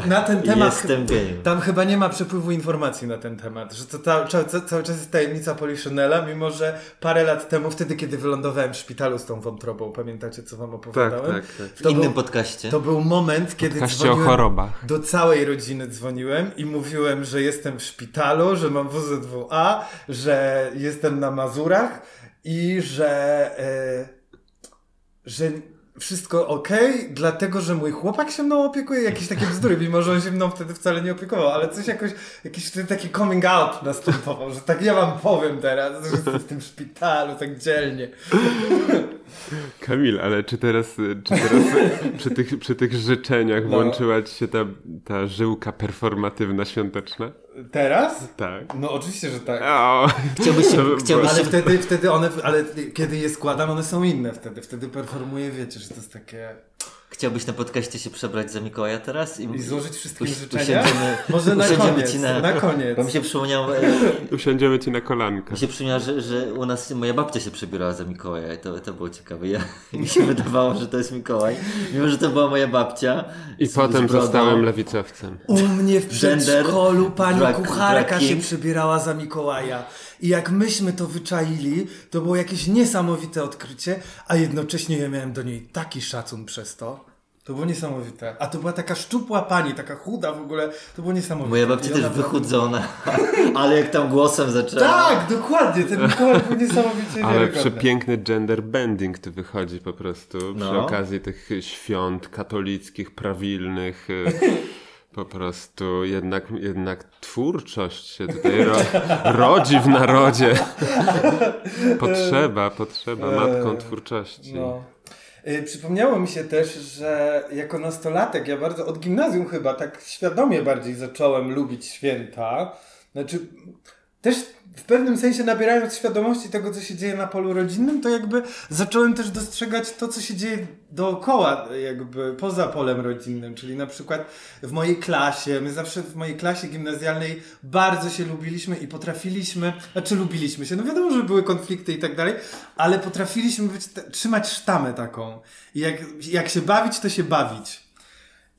Na ten temat. Jestem gejem. Tam chyba nie ma przepływu informacji na ten temat, że to ta, cały, cały czas jest tajemnica Poliszynela, mimo że parę lat temu, wtedy kiedy wylądowałem w szpitalu z tą wątrobą, pamiętacie co wam opowiadałem? Tak, tak, tak. W innym był, podcaście. To był moment, kiedy Podcaście dzwoniłem o chorobach. do całej rodziny dzwoniłem i mówiłem, że jestem w szpitalu, że mam WZWA, że jestem na Mazurach i że, e, że wszystko ok, dlatego że mój chłopak się mną opiekuje, jakieś takie bzdury, mimo że on się mną wtedy wcale nie opiekował, ale coś jakoś, jakiś wtedy taki coming out następował, że tak ja wam powiem teraz, że jestem w tym szpitalu, tak dzielnie. Kamil, ale czy teraz, czy teraz przy, tych, przy tych życzeniach no. włączyła ci się ta, ta żyłka performatywna świąteczna? Teraz? Tak. No oczywiście, że tak. O, chciałbyś się, chciałbyś ale wtedy, wtedy one, ale kiedy je składam, one są inne wtedy. Wtedy performuję, wiecie, że to jest takie... Chciałbyś na podcaście się przebrać za Mikołaja teraz? I, I złożyć wszystkie życzenia? Usiądziemy, Może na koniec, ci na, na koniec. Bo mi się przypomniało... E, usiądziemy ci na kolankę. Mi się przypomniało, że, że u nas moja babcia się przebierała za Mikołaja i to, to było ciekawe. Ja, mi się wydawało, że to jest Mikołaj, mimo że to była moja babcia. I z, potem z zostałem lewicowcem. U mnie w przedszkolu pani drag, kucharka drag się przebierała za Mikołaja. I jak myśmy to wyczaili, to było jakieś niesamowite odkrycie, a jednocześnie ja miałem do niej taki szacun przez to. To było niesamowite. A to była taka szczupła pani, taka chuda w ogóle. To było niesamowite. Moja babcia też wychudzona, ale jak tam głosem zaczęła. Tak, dokładnie. Ten Mikołaj był niesamowicie Ale przepiękny gender bending tu wychodzi po prostu no. przy okazji tych świąt katolickich, prawilnych. Po prostu jednak, jednak twórczość się tutaj ro, rodzi w narodzie. Potrzeba, potrzeba matką twórczości. No. Y, przypomniało mi się też, że jako nastolatek, ja bardzo od gimnazjum chyba tak świadomie bardziej zacząłem lubić święta. Znaczy, też w pewnym sensie nabierając świadomości tego, co się dzieje na polu rodzinnym, to jakby zacząłem też dostrzegać to, co się dzieje dookoła, jakby poza polem rodzinnym, czyli na przykład w mojej klasie, my zawsze w mojej klasie gimnazjalnej bardzo się lubiliśmy i potrafiliśmy, znaczy lubiliśmy się, no wiadomo, że były konflikty i tak dalej, ale potrafiliśmy być, trzymać sztamę taką. I jak, jak się bawić, to się bawić.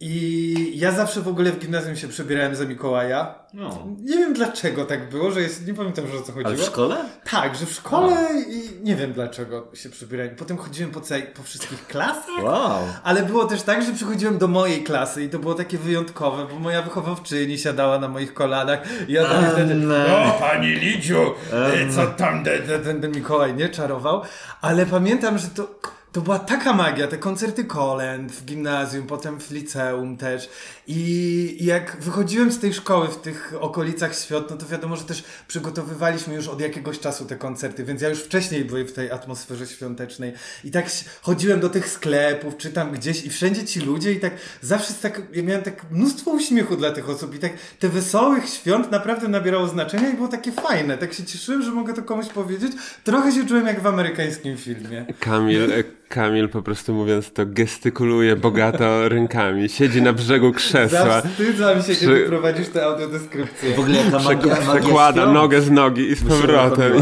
I ja zawsze w ogóle w gimnazjum się przebierałem za Mikołaja. No. Nie wiem dlaczego tak było, że jest, nie pamiętam, że o co chodziło. Ale w szkole? Tak, że w szkole wow. i nie wiem dlaczego się przebierałem. Potem chodziłem po, całej, po wszystkich klasach. Wow. Ale było też tak, że przychodziłem do mojej klasy i to było takie wyjątkowe, bo moja wychowawczyni siadała na moich kolanach i ja tam wtedy, o pani Lidziu, um. co tam ten, ten Mikołaj nie czarował. Ale pamiętam, że to to była taka magia, te koncerty kolęd w gimnazjum, potem w liceum też. I jak wychodziłem z tej szkoły w tych okolicach świąt, no to wiadomo, że też przygotowywaliśmy już od jakiegoś czasu te koncerty, więc ja już wcześniej byłem w tej atmosferze świątecznej. I tak chodziłem do tych sklepów, czy tam gdzieś i wszędzie ci ludzie i tak zawsze tak, ja miałem tak mnóstwo uśmiechu dla tych osób i tak te wesołych świąt naprawdę nabierało znaczenia i było takie fajne. Tak się cieszyłem, że mogę to komuś powiedzieć. Trochę się czułem jak w amerykańskim filmie. Kamil, e, Kamil po prostu mówiąc to gestykuluje bogato rękami. Siedzi na brzegu krzesła. Zawstydzam się, Przy... kiedy prowadzisz tę audiodeskrypcję. W ogóle jaka magia, Przekłada nogę z nogi i z powrotem.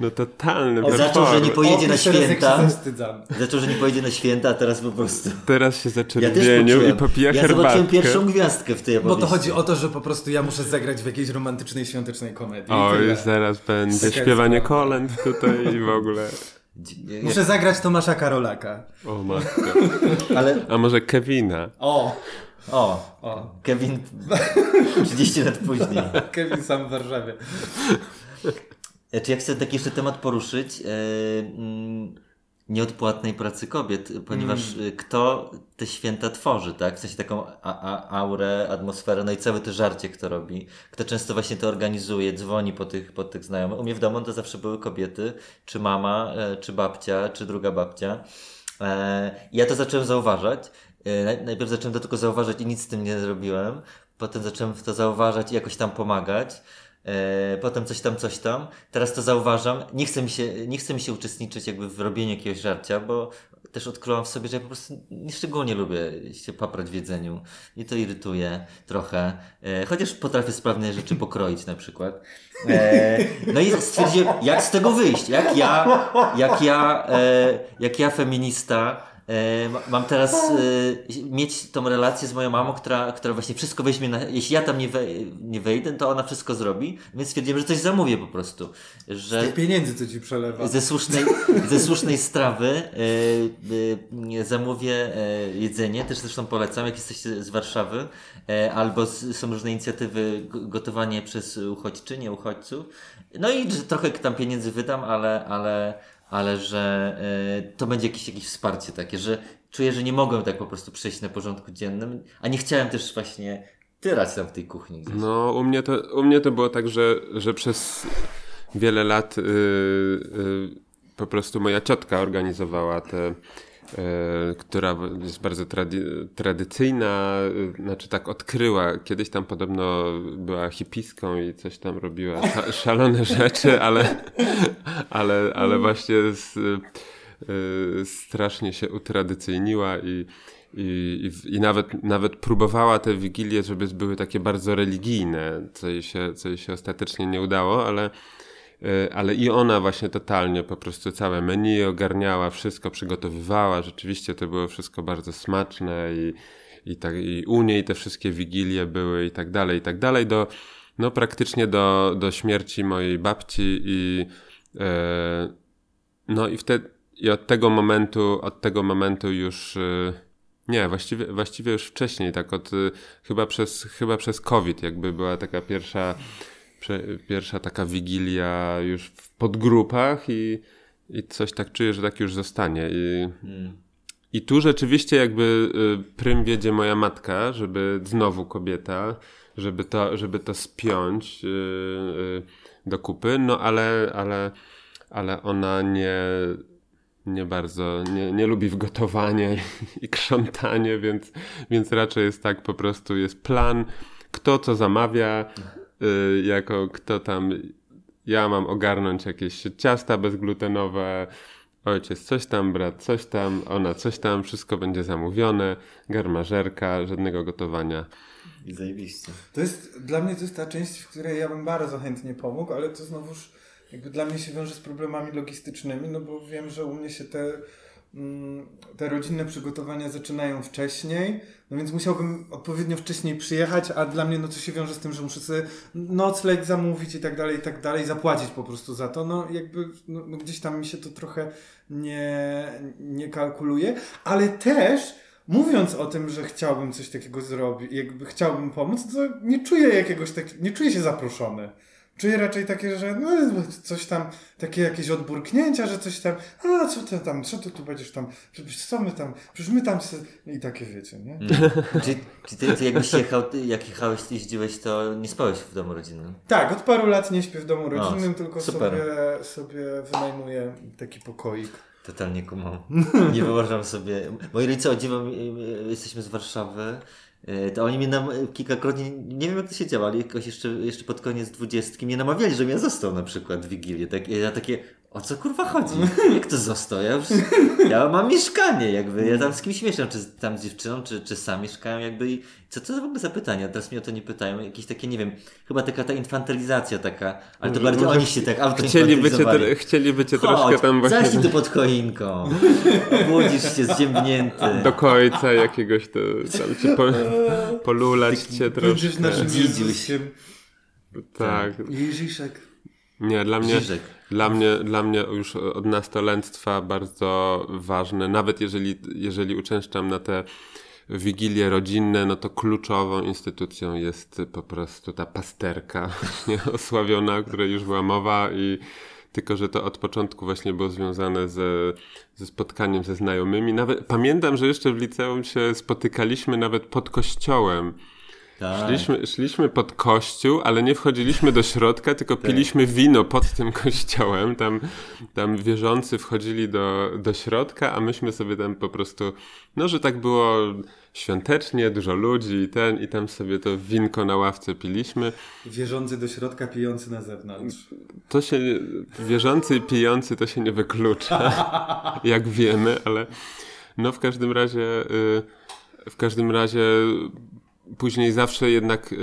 No totalny o, Zaczął, że nie pojedzie na święta. Zaczął, że nie pojedzie na święta, a teraz po prostu... Teraz się zaczerwienił ja i popija ja herbatkę. Ja zobaczyłem pierwszą gwiazdkę w tej opowieści. Bo to chodzi o to, że po prostu ja muszę zagrać w jakiejś romantycznej, świątecznej komedii. Oj, zaraz będzie śpiewanie kolęd tutaj i w ogóle... Muszę zagrać Tomasza Karolaka. O matko. Ale... A może Kevina? O! O, o. Kevin 30 lat później. Kevin sam w Warszawie. Czy ja chcę taki jeszcze temat poruszyć? Yy, nieodpłatnej pracy kobiet, ponieważ mm. Y, kto te święta tworzy, tak? W sensie taką a, a, aurę, atmosferę, no i całe te żarcie, kto robi. Kto często właśnie to organizuje, dzwoni po tych, po tych znajomych. U mnie w domu to zawsze były kobiety, czy mama, e, czy babcia, czy druga babcia. E, ja to zacząłem zauważać. E, najpierw zacząłem to tylko zauważać i nic z tym nie zrobiłem. Potem zacząłem to zauważać i jakoś tam pomagać. E, potem coś tam, coś tam. Teraz to zauważam. Nie chcę mi się, nie chcę mi się uczestniczyć jakby w robieniu jakiegoś żarcia, bo też odkryłam w sobie, że ja po prostu nieszczególnie lubię się paprać w jedzeniu. I to irytuje trochę. E, chociaż potrafię sprawne rzeczy pokroić na przykład. E, no i stwierdziłem, jak z tego wyjść? Jak ja, jak ja, jak ja feminista mam teraz e, mieć tą relację z moją mamą, która, która właśnie wszystko weźmie na, jeśli ja tam nie, we, nie wejdę, to ona wszystko zrobi, więc stwierdziłem, że coś zamówię po prostu. Że z tych pieniędzy, co ci przelewa. Ze słusznej, ze słusznej strawy e, zamówię jedzenie, też zresztą polecam, jak jesteście z Warszawy, albo są różne inicjatywy gotowanie przez uchodźczynie, uchodźców. No i trochę tam pieniędzy wydam, ale, ale ale że y, to będzie jakieś, jakieś wsparcie takie, że czuję, że nie mogłem tak po prostu przejść na porządku dziennym, a nie chciałem też właśnie tyrać tam w tej kuchni. Gdzieś. No, u mnie to, u mnie to było tak, że, że przez wiele lat yy, yy, po prostu moja ciotka organizowała te E, która jest bardzo trady, tradycyjna, e, znaczy tak odkryła. Kiedyś tam podobno była hipiską i coś tam robiła szalone rzeczy, ale, ale, ale właśnie z, e, strasznie się utradycyjniła i, i, i, nawet, nawet próbowała te wigilie, żeby były takie bardzo religijne, co jej się, co jej się ostatecznie nie udało, ale E, ale i ona właśnie totalnie po prostu całe menu ogarniała, wszystko przygotowywała. Rzeczywiście to było wszystko bardzo smaczne i, i, tak, i u niej te wszystkie wigilie były i tak dalej, i tak dalej, do, no praktycznie do, do śmierci mojej babci i e, no i wtedy, i od tego momentu, od tego momentu już e, nie, właściwie, właściwie już wcześniej, tak od, chyba przez, chyba przez COVID jakby była taka pierwsza pierwsza taka wigilia już w podgrupach i, i coś tak czuję, że tak już zostanie. I, hmm. i tu rzeczywiście jakby y, prym wiedzie moja matka, żeby znowu kobieta, żeby to, żeby to spiąć yy, yy, do kupy, no ale, ale, ale ona nie nie bardzo, nie, nie lubi w gotowanie i krzątanie, więc, więc raczej jest tak, po prostu jest plan, kto co zamawia, Y, jako kto tam, ja mam ogarnąć jakieś ciasta bezglutenowe, ojciec coś tam, brat coś tam, ona coś tam, wszystko będzie zamówione, garmażerka, żadnego gotowania. I zajebiście. To jest, dla mnie to jest ta część, w której ja bym bardzo chętnie pomógł, ale to znowuż jakby dla mnie się wiąże z problemami logistycznymi, no bo wiem, że u mnie się te te rodzinne przygotowania zaczynają wcześniej, no więc musiałbym odpowiednio wcześniej przyjechać, a dla mnie no to się wiąże z tym, że muszę sobie nocleg zamówić i tak dalej, i tak dalej, zapłacić po prostu za to, no jakby no, no gdzieś tam mi się to trochę nie, nie kalkuluje, ale też mówiąc o tym, że chciałbym coś takiego zrobić, jakby chciałbym pomóc, to nie czuję jakiegoś tak, nie czuję się zaproszony. Czuję raczej takie, że no, coś tam, takie jakieś odburknięcia, że coś tam, a co ty tam, co ty tu będziesz tam, co my tam, przecież my tam i takie wiecie, nie? Mm. czy, czy ty, ty jakbyś jechał, jak jechałeś, ty jeździłeś, to nie spałeś w domu rodzinnym? Tak, od paru lat nie śpię w domu rodzinnym, tylko super. sobie, sobie wynajmuję taki pokoik. Totalnie kumam. Nie wyobrażam sobie. Moi rodzice o dziwo, jesteśmy z Warszawy to oni mnie nam kilkakrotnie, nie wiem jak to się działo, ale jakoś jeszcze, jeszcze pod koniec dwudziestki mnie namawiali, że mnie został na przykład w Wigilię. Tak, ja takie, o co kurwa chodzi? Jak to został? Ja, już, ja mam mieszkanie jakby, ja tam z kimś mieszkam, czy tam z dziewczyną, czy, czy sam mieszkałem jakby i co to w ogóle za pytania? Teraz mnie o to nie pytają. Jakieś takie, nie wiem, chyba taka ta infantylizacja taka, ale to bardziej oni się tak chcieliby cię, chcieliby cię Chodź, troszkę tam właśnie... Zaś tu pod choinką. Obudzisz się zdziębnięty. Do końca jakiegoś to, tam cię po, polulać cię troszkę. Będziesz naszym Jezus. Tak. Jeziszek. Nie, dla mnie, dla mnie, dla mnie już od nastolenstwa bardzo ważne, nawet jeżeli, jeżeli uczęszczam na te wigilie rodzinne, no to kluczową instytucją jest po prostu ta pasterka osławiona, o której już była mowa i tylko, że to od początku właśnie było związane ze, ze spotkaniem ze znajomymi. Nawet pamiętam, że jeszcze w liceum się spotykaliśmy nawet pod kościołem Tak. Szliśmy, szliśmy pod kościół, ale nie wchodziliśmy do środka, tylko piliśmy wino pod tym kościołem. Tam, tam wierzący wchodzili do, do środka, a myśmy sobie tam po prostu, no że tak było świątecznie, dużo ludzi i ten, i tam sobie to winko na ławce piliśmy. Wierzący do środka, pijący na zewnątrz. To się, wierzący i pijący to się nie wyklucza, jak wiemy, ale no w każdym razie, y, w każdym razie później zawsze jednak y,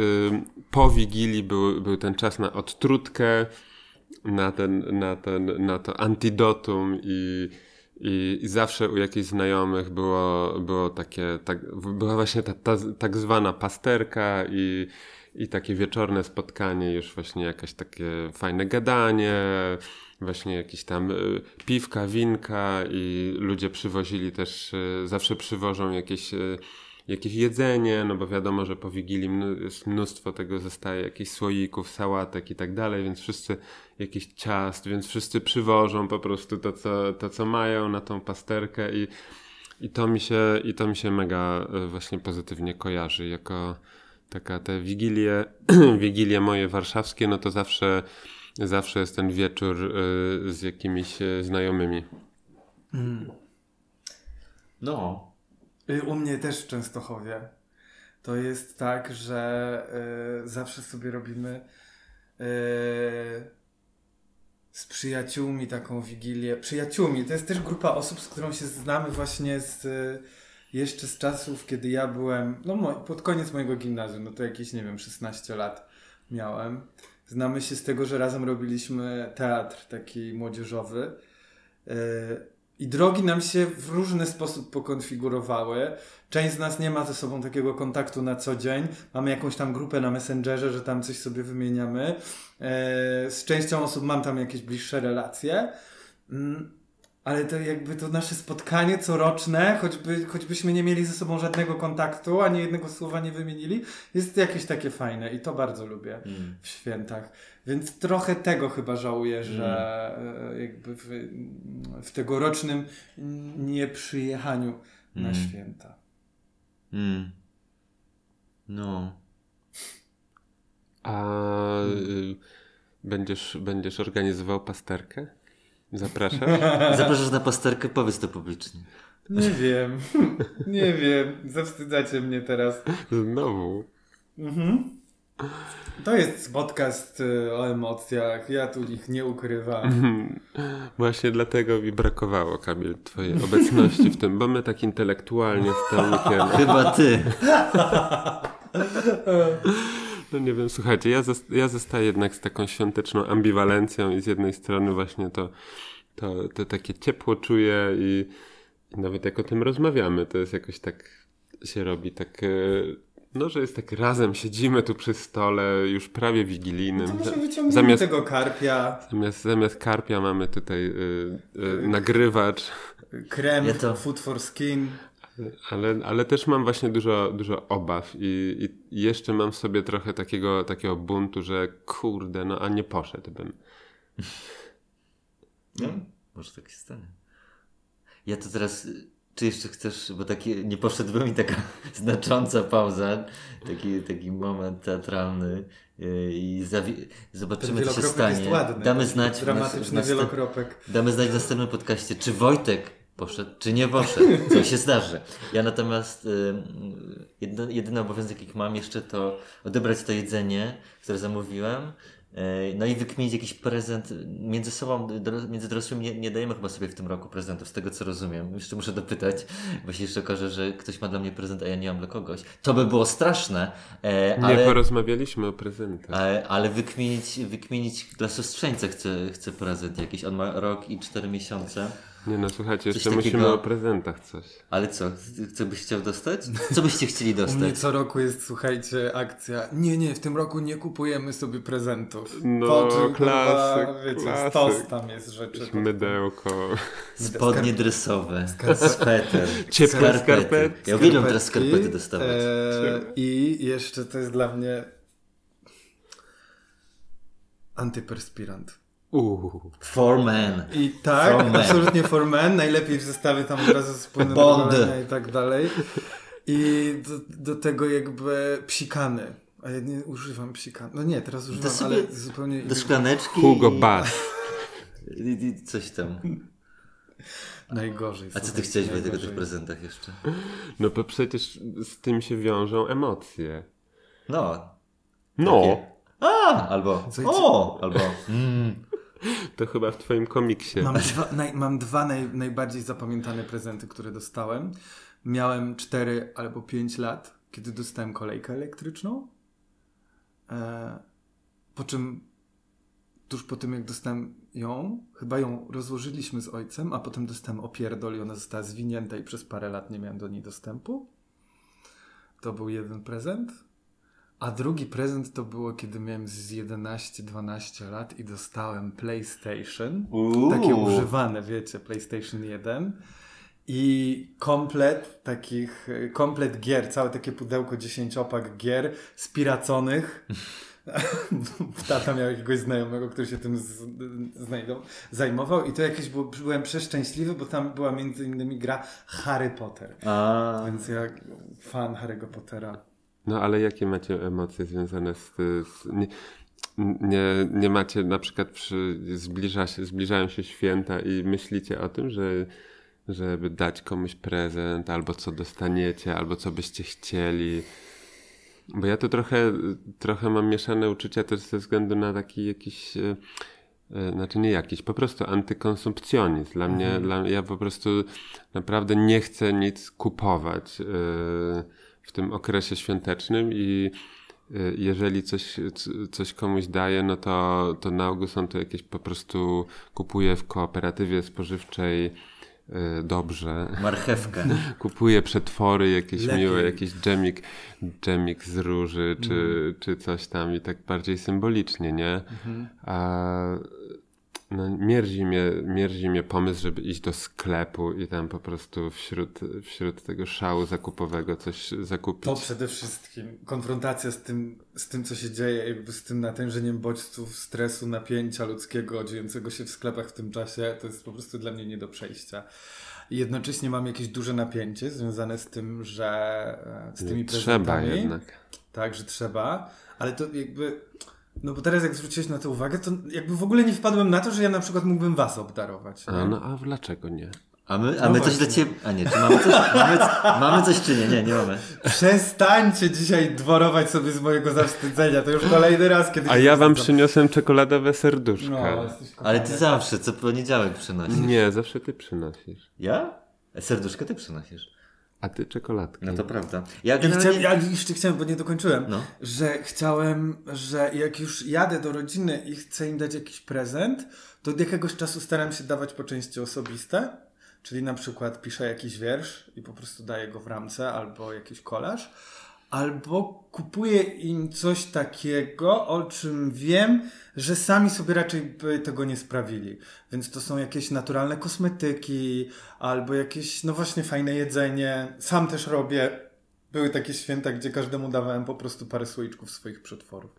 po Wigilii był, był ten czas na odtrutkę, na, ten, na, ten, na to antidotum i, i, i zawsze u jakichś znajomych było, było takie, tak, była właśnie ta, ta tak zwana pasterka i, i takie wieczorne spotkanie, już właśnie jakieś takie fajne gadanie, właśnie jakieś tam y, piwka, winka i ludzie przywozili też, y, zawsze przywożą jakieś y, jakieś jedzenie, no bo wiadomo, że po Wigilii mnóstwo tego zostaje, jakichś słoików, sałatek i tak dalej, więc wszyscy jakiś ciast, więc wszyscy przywożą po prostu to, co, to, co mają na tą pasterkę i, i, to mi się, i to mi się mega właśnie pozytywnie kojarzy, jako taka te wigilie, wigilie moje warszawskie, no to zawsze, zawsze jest ten wieczór z jakimiś znajomymi. Mm. No, Y, u mnie też w Częstochowie. To jest tak, że y, zawsze sobie robimy y, z przyjaciółmi taką wigilię. Przyjaciółmi, to jest też grupa osób, z którą się znamy właśnie z y, jeszcze z czasów, kiedy ja byłem, no pod koniec mojego gimnazjum, no to jakieś, nie wiem, 16 lat miałem. Znamy się z tego, że razem robiliśmy teatr taki młodzieżowy. Y, i drogi nam się w różny sposób pokonfigurowały. Część z nas nie ma ze sobą takiego kontaktu na co dzień. Mamy jakąś tam grupę na Messengerze, że tam coś sobie wymieniamy. E, z częścią osób mam tam jakieś bliższe relacje. Mm, ale to jakby to nasze spotkanie coroczne, choćby, choćbyśmy nie mieli ze sobą żadnego kontaktu, ani jednego słowa nie wymienili, jest jakieś takie fajne i to bardzo lubię mm. w świętach. Więc trochę tego chyba żałuję, że mm. jakby w, w tegorocznym nieprzyjechaniu mm. na święta. Mm. No. A y, będziesz, będziesz organizował pasterkę? Zapraszasz? Zapraszasz na pasterkę? Powiedz to publicznie. Nie wiem. Nie wiem. Zawstydzacie mnie teraz. Znowu. Mhm. To jest podcast y, o emocjach. Ja tu ich nie ukrywam. Właśnie dlatego mi brakowało, Kamil, twojej obecności w tym, bo my tak intelektualnie z. Chyba ty. No nie wiem, słuchajcie, ja, ja zostaję jednak z taką świąteczną ambiwalencją i z jednej strony właśnie to, to, to takie ciepło czuję i, i nawet jak o tym rozmawiamy, to jest jakoś tak się robi tak... E, no, że jest tak razem, siedzimy tu przy stole, już prawie wigilijnym. No to może wyciągnijmy zamiast, tego karpia. Zamiast, zamiast karpia mamy tutaj y, y, nagrywacz. Krem, ja to... food for skin. Ale, ale też mam właśnie dużo, dużo obaw i, i jeszcze mam w sobie trochę takiego, takiego buntu, że kurde, no a nie poszedłbym. No, może tak się stanie. Ja to teraz, czy jeszcze chcesz, bo taki, nie poszedłbym i taka znacząca pauza, taki, taki moment teatralny yy, i zawi- zobaczymy, co się stanie. Jest ładny, damy znać. Dramatyczny w wielokropek. Damy znać w następnym podcaście, czy Wojtek poszedł, czy nie poszedł, co się zdarzy. Ja natomiast y, jedyny, jedyny obowiązek, jaki mam jeszcze, to odebrać to jedzenie, które zamówiłem, y, no i wykminić jakiś prezent. Między sobą, między dorosłymi nie, nie, dajemy chyba sobie w tym roku prezentów, z tego co rozumiem. Jeszcze muszę dopytać, bo się jeszcze okaże, że ktoś ma dla mnie prezent, a ja nie mam dla kogoś. To by było straszne. E, ale, nie porozmawialiśmy o prezentach. Ale, ale wykminić, wykminić dla siostrzeńca chcę, chcę prezent jakiś. On ma rok i cztery miesiące. Nie no, słuchajcie, jeszcze takiego... musimy o prezentach coś. Ale co? Co byś chciał dostać? Co byście chcieli dostać? U mnie co roku jest, słuchajcie, akcja. Nie, nie, w tym roku nie kupujemy sobie prezentów. No, po klasyk, wiecie, klasyk. stos tam jest rzeczy. Mydełko. Spodnie dresowe. Sweter. Ciepłe skarpety. skarpety. Ja uwielbiam teraz skarpety dostawać. E, I jeszcze to jest dla mnie antyperspirant. Uuu. For men. I tak, for absolutnie for men. Najlepiej w zestawie tam od razu z płynem i tak dalej. I do, do tego jakby psikany. A ja nie używam psikany. No nie, teraz używam, sobie ale zupełnie... Do szklaneczki Hugo Boss. i, i coś tam. Najgorzej. A co ty chciałeś o tych prezentach jeszcze? No bo przecież z tym się wiążą emocje. No. No, Takie. A! Albo Słuchajcie- o! Albo mm. to chyba w twoim komiksie. Mam dwa, naj, mam dwa naj, najbardziej zapamiętane prezenty, które dostałem. Miałem 4 albo 5 lat, kiedy dostałem kolejkę elektryczną. E, po czym tuż po tym, jak dostałem ją, chyba ją rozłożyliśmy z ojcem, a potem dostałem opierdol i ona została zwinięta i przez parę lat nie miałem do niej dostępu. To był jeden prezent. A drugi prezent to było, kiedy miałem z 11-12 lat i dostałem PlayStation. Uuu. Takie używane, wiecie, PlayStation 1. I komplet takich, komplet gier, całe takie pudełko dziesięciopak gier spiraconych. Tata miał jakiegoś znajomego, który się tym z, znajdą, zajmował i to jakieś było, byłem przeszczęśliwy, bo tam była między innymi gra Harry Potter. A, Więc ja fan Harry'ego Pottera. No ale jakie macie emocje związane z... z nie, nie, nie macie na przykład przy, zbliża się, zbliżają się święta i myślicie o tym, że żeby dać komuś prezent, albo co dostaniecie, albo co byście chcieli. Bo ja to trochę, trochę mam mieszane uczucia też ze względu na taki jakiś, e, e, znaczy nie jakiś, po prostu antykonsumpcjonizm. Dla mnie, dla, ja po prostu naprawdę nie chcę nic kupować e, w tym okresie świątecznym i e, jeżeli coś, coś komuś daję, no to, to na ogół są to jakieś po prostu kupuję w kooperatywie spożywczej e, dobrze. marchewkę. Kupuję przetwory jakieś Lepiej. miłe, jakiś dżemik, dżemik z róży, czy, Mm. czy coś tam i tak bardziej symbolicznie, nie? Mhm. A no, mierzi, mnie, mierzi mnie pomysł, żeby iść do sklepu i tam po prostu wśród, wśród tego szału zakupowego coś zakupić. To przede wszystkim konfrontacja z tym, z tym, co się dzieje, jakby z tym natężeniem bodźców, stresu, napięcia ludzkiego dziejącego się w sklepach w tym czasie, to jest po prostu dla mnie nie do przejścia. I jednocześnie mam jakieś duże napięcie związane z tym, że e, z tymi Trzeba prezentami. jednak. Tak, że trzeba, ale to jakby. No bo teraz jak zwróciłeś na to uwagę, to jakby w ogóle nie wpadłem na to, że ja na przykład mógłbym was obdarować. A, no a dlaczego nie? A my, a No my coś dla ciebie. A nie, czy mamy coś, mamy, mamy coś czy nie? Nie, nie mamy. Przestańcie dzisiaj dworować sobie z mojego zawstydzenia. To już kolejny raz, kiedy A ja wam przyniosłem czekoladowe serduszka. No, Ale ty zawsze, co poniedziałek przynosisz. Nie, zawsze ty przynosisz. Ja? Serduszkę ty przynosisz. A ty czekoladki. No to prawda. Ja generalnie... chciałem, ja jeszcze chciałem, bo nie dokończyłem, No. że chciałem, że jak już jadę do rodziny i chcę im dać jakiś prezent, to od jakiegoś czasu staram się dawać po części osobiste, czyli na przykład piszę jakiś wiersz i po prostu daję go w ramce albo jakiś kolaż, albo kupuję im coś takiego, o czym wiem, że sami sobie raczej by tego nie sprawili. Więc to są jakieś naturalne kosmetyki, albo jakieś, no właśnie, fajne jedzenie. Sam też robię. Były takie święta, gdzie każdemu dawałem po prostu parę słoiczków swoich przetworów.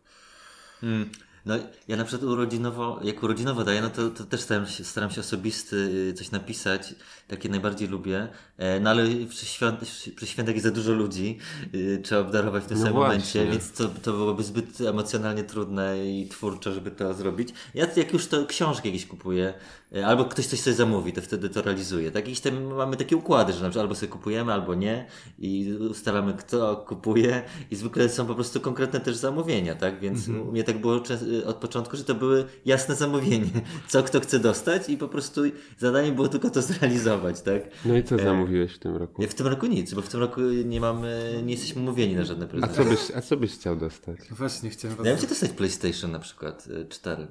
Mm. No, ja na przykład urodzinowo, jak urodzinowo daję, no to, to też staram się, staram się osobisty y, coś napisać, takie najbardziej lubię, e, no ale przy, świąt, przy świętach jest za dużo ludzi, y, trzeba obdarować w tym No samym właśnie. momencie, więc to, to byłoby zbyt emocjonalnie trudne i twórczo, żeby to zrobić. Ja jak już to książki jakieś kupuję, e, albo ktoś coś sobie zamówi, to wtedy to realizuję. Tak? Jakieś tam mamy takie układy, że na przykład albo sobie kupujemy, albo nie i ustalamy kto kupuje i zwykle są po prostu konkretne też zamówienia, tak? Więc u mnie tak było czas- od początku, że to były jasne zamówienie, co kto chce dostać i po prostu zadanie było tylko to zrealizować, tak? No i co zamówiłeś w tym roku? W tym roku nic, bo w tym roku nie mamy, nie jesteśmy mówieni na żadne A prezenty. co byś, a co byś chciał dostać? Właśnie chciałem was... Ja bym chciał dostać PlayStation na przykład y, 4.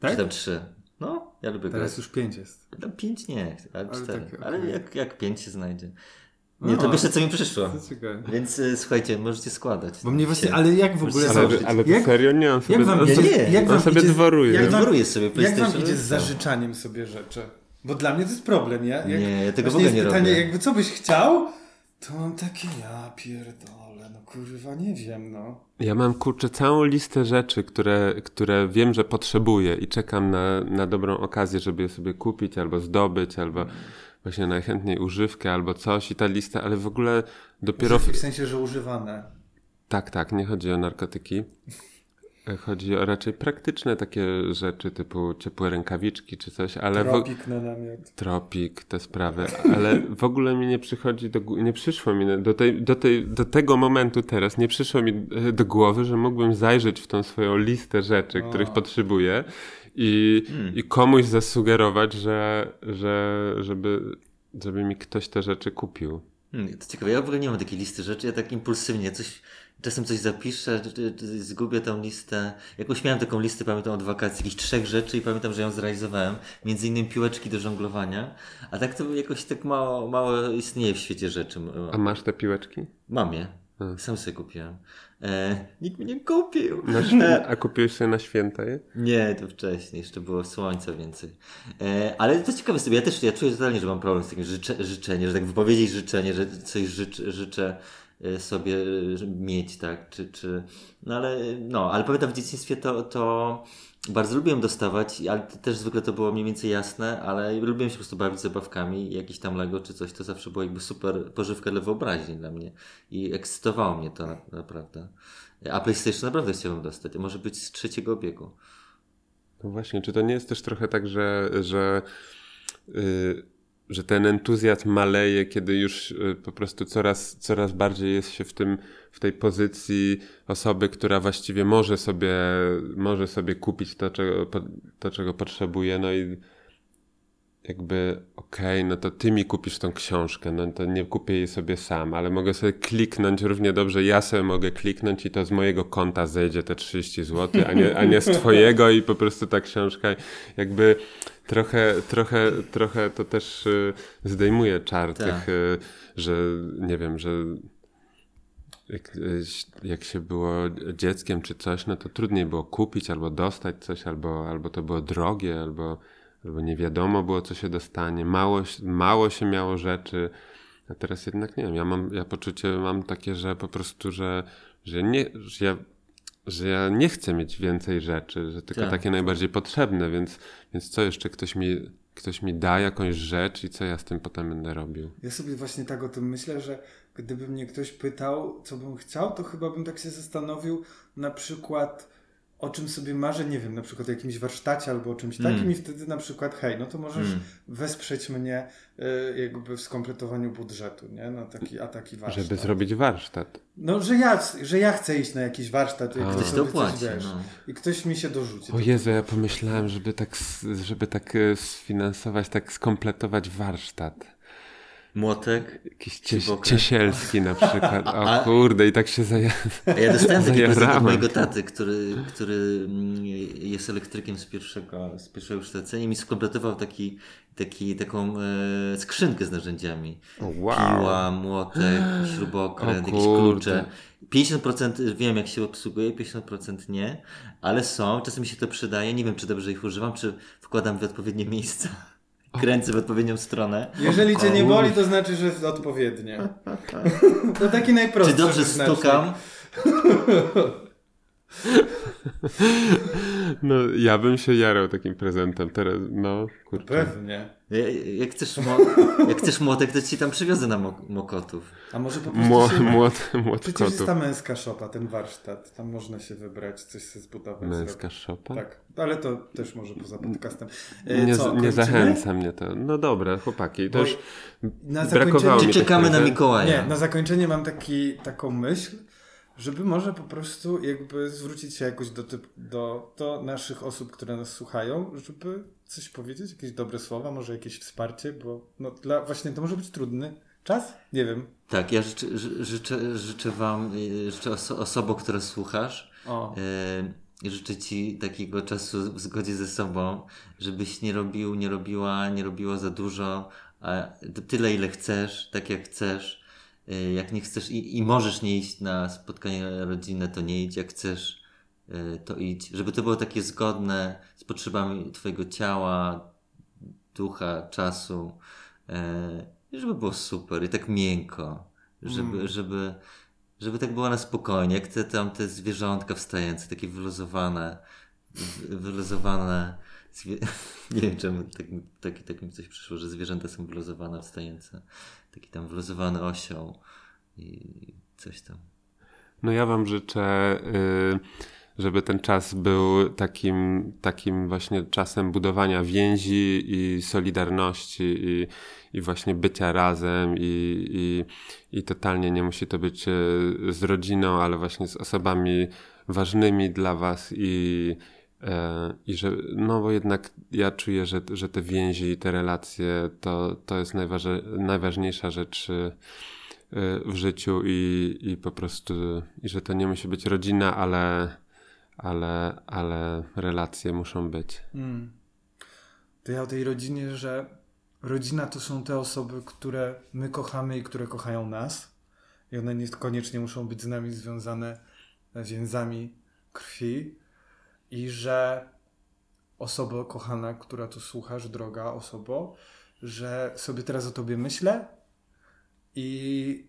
Tak? Czy tam 3. No, ja lubię Teraz grać. już pięć jest. Tam 5 nie, ale Ale 4. tak, Ale okej. jak, jak 5 się znajdzie. No, Nie, to pierwsze co mi przyszło. Więc y, słuchajcie, możecie składać. Bo mnie właśnie, ale jak w ogóle Ale, ale Jak- serio nie, on sobie, Jak wam Ja sobie, nie, jak wam sobie idzie, dworuje. Jak wam, Dworuję sobie jak wam idzie z no. zażyczaniem sobie rzeczy? Bo dla mnie to jest problem, nie? Jak, Nie, ja tego w ogóle jest nie pytanie, robię. jakby co byś chciał, to mam takie, ja pierdolę, no kurwa, nie wiem, no. Ja mam kurczę całą listę rzeczy, które, które wiem, że potrzebuję i czekam na, na dobrą okazję, żeby je sobie kupić albo zdobyć, albo właśnie najchętniej używkę albo coś i ta lista, ale w ogóle dopiero... W, w sensie, że używane. Tak, tak, nie chodzi o narkotyki. Chodzi o raczej praktyczne takie rzeczy, typu ciepłe rękawiczki czy coś, ale... Tropik na namiot. Tropik, te sprawy, ale w ogóle mi nie przychodzi do nie przyszło mi do, tej, do, tej, do tego momentu teraz, nie przyszło mi e, do głowy, że mógłbym zajrzeć w tą swoją listę rzeczy, o. których potrzebuję i, hmm. i komuś zasugerować, że, że, żeby, żeby mi ktoś te rzeczy kupił. Hmm, to ciekawe, ja w ogóle nie mam takiej listy rzeczy, ja tak impulsywnie coś czasem coś zapiszę, zgubię tą listę. Jakoś miałem taką listę, pamiętam od wakacji, jakichś trzech rzeczy i pamiętam, że ją zrealizowałem. Między innymi piłeczki do żonglowania. A tak to jakoś tak mało, mało istnieje w świecie rzeczy. A masz te piłeczki? Mam je. Hmm. Sam sobie kupiłem. E, nikt mi nie kupił. E, a kupiłeś sobie na święta je? Nie, to wcześniej, jeszcze było słońca więcej. E, ale to ciekawe sobie, ja też ja czuję totalnie, że mam problem z takim życze, życzeniem, że tak wypowiedzieć życzenie, że coś życzę, życzę Y, sobie mieć, tak, czy, czy, no ale, no, ale pamiętam w dzieciństwie to, to bardzo lubiłem dostawać, ale też zwykle to było mniej więcej jasne, ale lubiłem się po prostu bawić zabawkami, jakiś tam Lego czy coś, to zawsze było jakby super pożywka dla wyobraźni dla mnie i ekscytowało mnie to naprawdę. A PlayStation naprawdę chciałbym dostać, może być z trzeciego obiegu. No właśnie, czy to nie jest też trochę tak, że, że yy że ten entuzjazm maleje, kiedy już y, po prostu coraz, coraz bardziej jest się w tym, w tej pozycji osoby, która właściwie może sobie, może sobie kupić to, czego, to, czego potrzebuje, no i jakby okej, okay, no to ty mi kupisz tą książkę, no to nie kupię jej sobie sam, ale mogę sobie kliknąć równie dobrze, ja sobie mogę kliknąć i to z mojego konta zejdzie te 30 zł, a nie, a nie z twojego i po prostu ta książka jakby trochę, trochę, trochę to też y, zdejmuje czar tak. tych, y, że nie wiem, że jak, y, jak się było dzieckiem czy coś, no to trudniej było kupić albo dostać coś, albo, albo to było drogie, albo albo nie wiadomo było, co się dostanie, mało, mało się miało rzeczy, a teraz jednak nie wiem, ja mam, ja poczucie mam takie, że po prostu, że, że nie, że ja, że ja nie chcę mieć więcej rzeczy, że tylko tak. takie najbardziej potrzebne, więc, więc co jeszcze ktoś mi, ktoś mi da jakąś rzecz i co ja z tym potem będę robił? Ja sobie właśnie tak o tym myślę, że gdyby mnie ktoś pytał, co bym chciał, to chyba bym tak się zastanowił, na przykład o czym sobie marzę, nie wiem, na przykład o jakimś warsztacie albo o czymś mm. takim i wtedy na przykład, hej, no to możesz mm. wesprzeć mnie y, jakby w skompletowaniu budżetu, nie? Na taki, a taki warsztat. Żeby zrobić warsztat. No, że ja, że ja chcę iść na jakiś warsztat. Jak ktoś to płaci, wiesz, no. I ktoś mi się dorzuci. O Jezu, ja pomyślałem, żeby tak, żeby tak e, sfinansować, tak skompletować warsztat. Młotek. Jakiś cies ciesielski na przykład. O A, kurde, i tak się zaja Ja dostałem taki prezent od mojego taty, który, który mm, jest elektrykiem z pierwszego, z pierwszego kształcenia i mi skompletował taki, taki, taką e, skrzynkę z narzędziami. wow. Piła, młotek, śrubokręt, jakieś klucze. 50% wiem, jak się obsługuje, 50% nie, ale są, czasem mi się to przydaje. Nie wiem, czy dobrze ich używam, czy wkładam w odpowiednie miejsca kręcę w odpowiednią stronę. Jeżeli cię nie boli, to znaczy, że jest odpowiednie. To taki najprostszy. Czy dobrze stukam? No, ja bym się jarał takim prezentem teraz, no, kurczę. Pewnie. Jak chcesz, mo jak chcesz młotek, to ci tam przywiozę na mokotów. A może po prostu Mło, się... młot, młot Przecież kotów. jest ta męska szopa, ten warsztat. Tam można się wybrać, coś sobie zbudować. Męska szopa? Tak, ale to też może poza podcastem. E, nie, co, nie zachęca mnie to. No dobra, chłopaki, to już na brakowało mi czekamy na Mikołaja? Nie, na zakończenie mam taki, taką myśl, żeby może po prostu jakby zwrócić się jakoś do, typ, do, do naszych osób, które nas słuchają, żeby coś powiedzieć, jakieś dobre słowa, może jakieś wsparcie, bo no, dla, właśnie to może być trudny czas? Nie wiem. Tak, ja życzę, życzę, życzę Wam, y, życzę oso osobom, które słuchasz, o. Y, życzę Ci takiego czasu w zgodzie ze sobą, żebyś nie robił, nie robiła, nie robiło za dużo, a tyle ile chcesz, tak jak chcesz jak nie chcesz i, i możesz nie iść na spotkanie rodzinne, to nie idź. Jak chcesz, y, to idź. Żeby to było takie zgodne z potrzebami Twojego ciała, ducha, czasu. Y, I żeby było super i tak miękko. Żeby, mm. żeby, żeby tak było na spokojnie. Jak te tam te zwierzątka wstające, takie wyluzowane wyluzowane. Nie wiem czemu tak, tak, tak mi coś przyszło, że zwierzęta są wyluzowane, wstające. Taki tam wyluzowany osioł i coś tam. No ja wam życzę, y, żeby ten czas był takim, takim właśnie czasem budowania więzi i solidarności i, i właśnie bycia razem i, i, i totalnie nie musi to być y, z rodziną, ale właśnie z osobami ważnymi dla was i, i że, no bo jednak ja czuję, że, że te więzi i te relacje to, to jest najważ, najważniejsza rzecz y, w życiu i, i po prostu, i że to nie musi być rodzina, ale, ale, ale relacje muszą być. Mm. To ja o tej rodzinie, że rodzina to są te osoby, które my kochamy i które kochają nas. I one niekoniecznie muszą być z nami związane więzami krwi. I że osoba kochana, która tu słuchasz, droga osobo, że sobie teraz o tobie myślę i,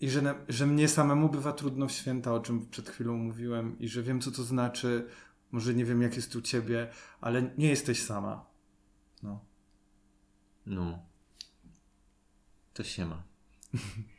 i że, że mnie samemu bywa trudno w święta, o czym przed chwilą mówiłem, i że wiem, co to znaczy. Może nie wiem, jak jest u ciebie, ale nie jesteś sama. No. No. To się ma.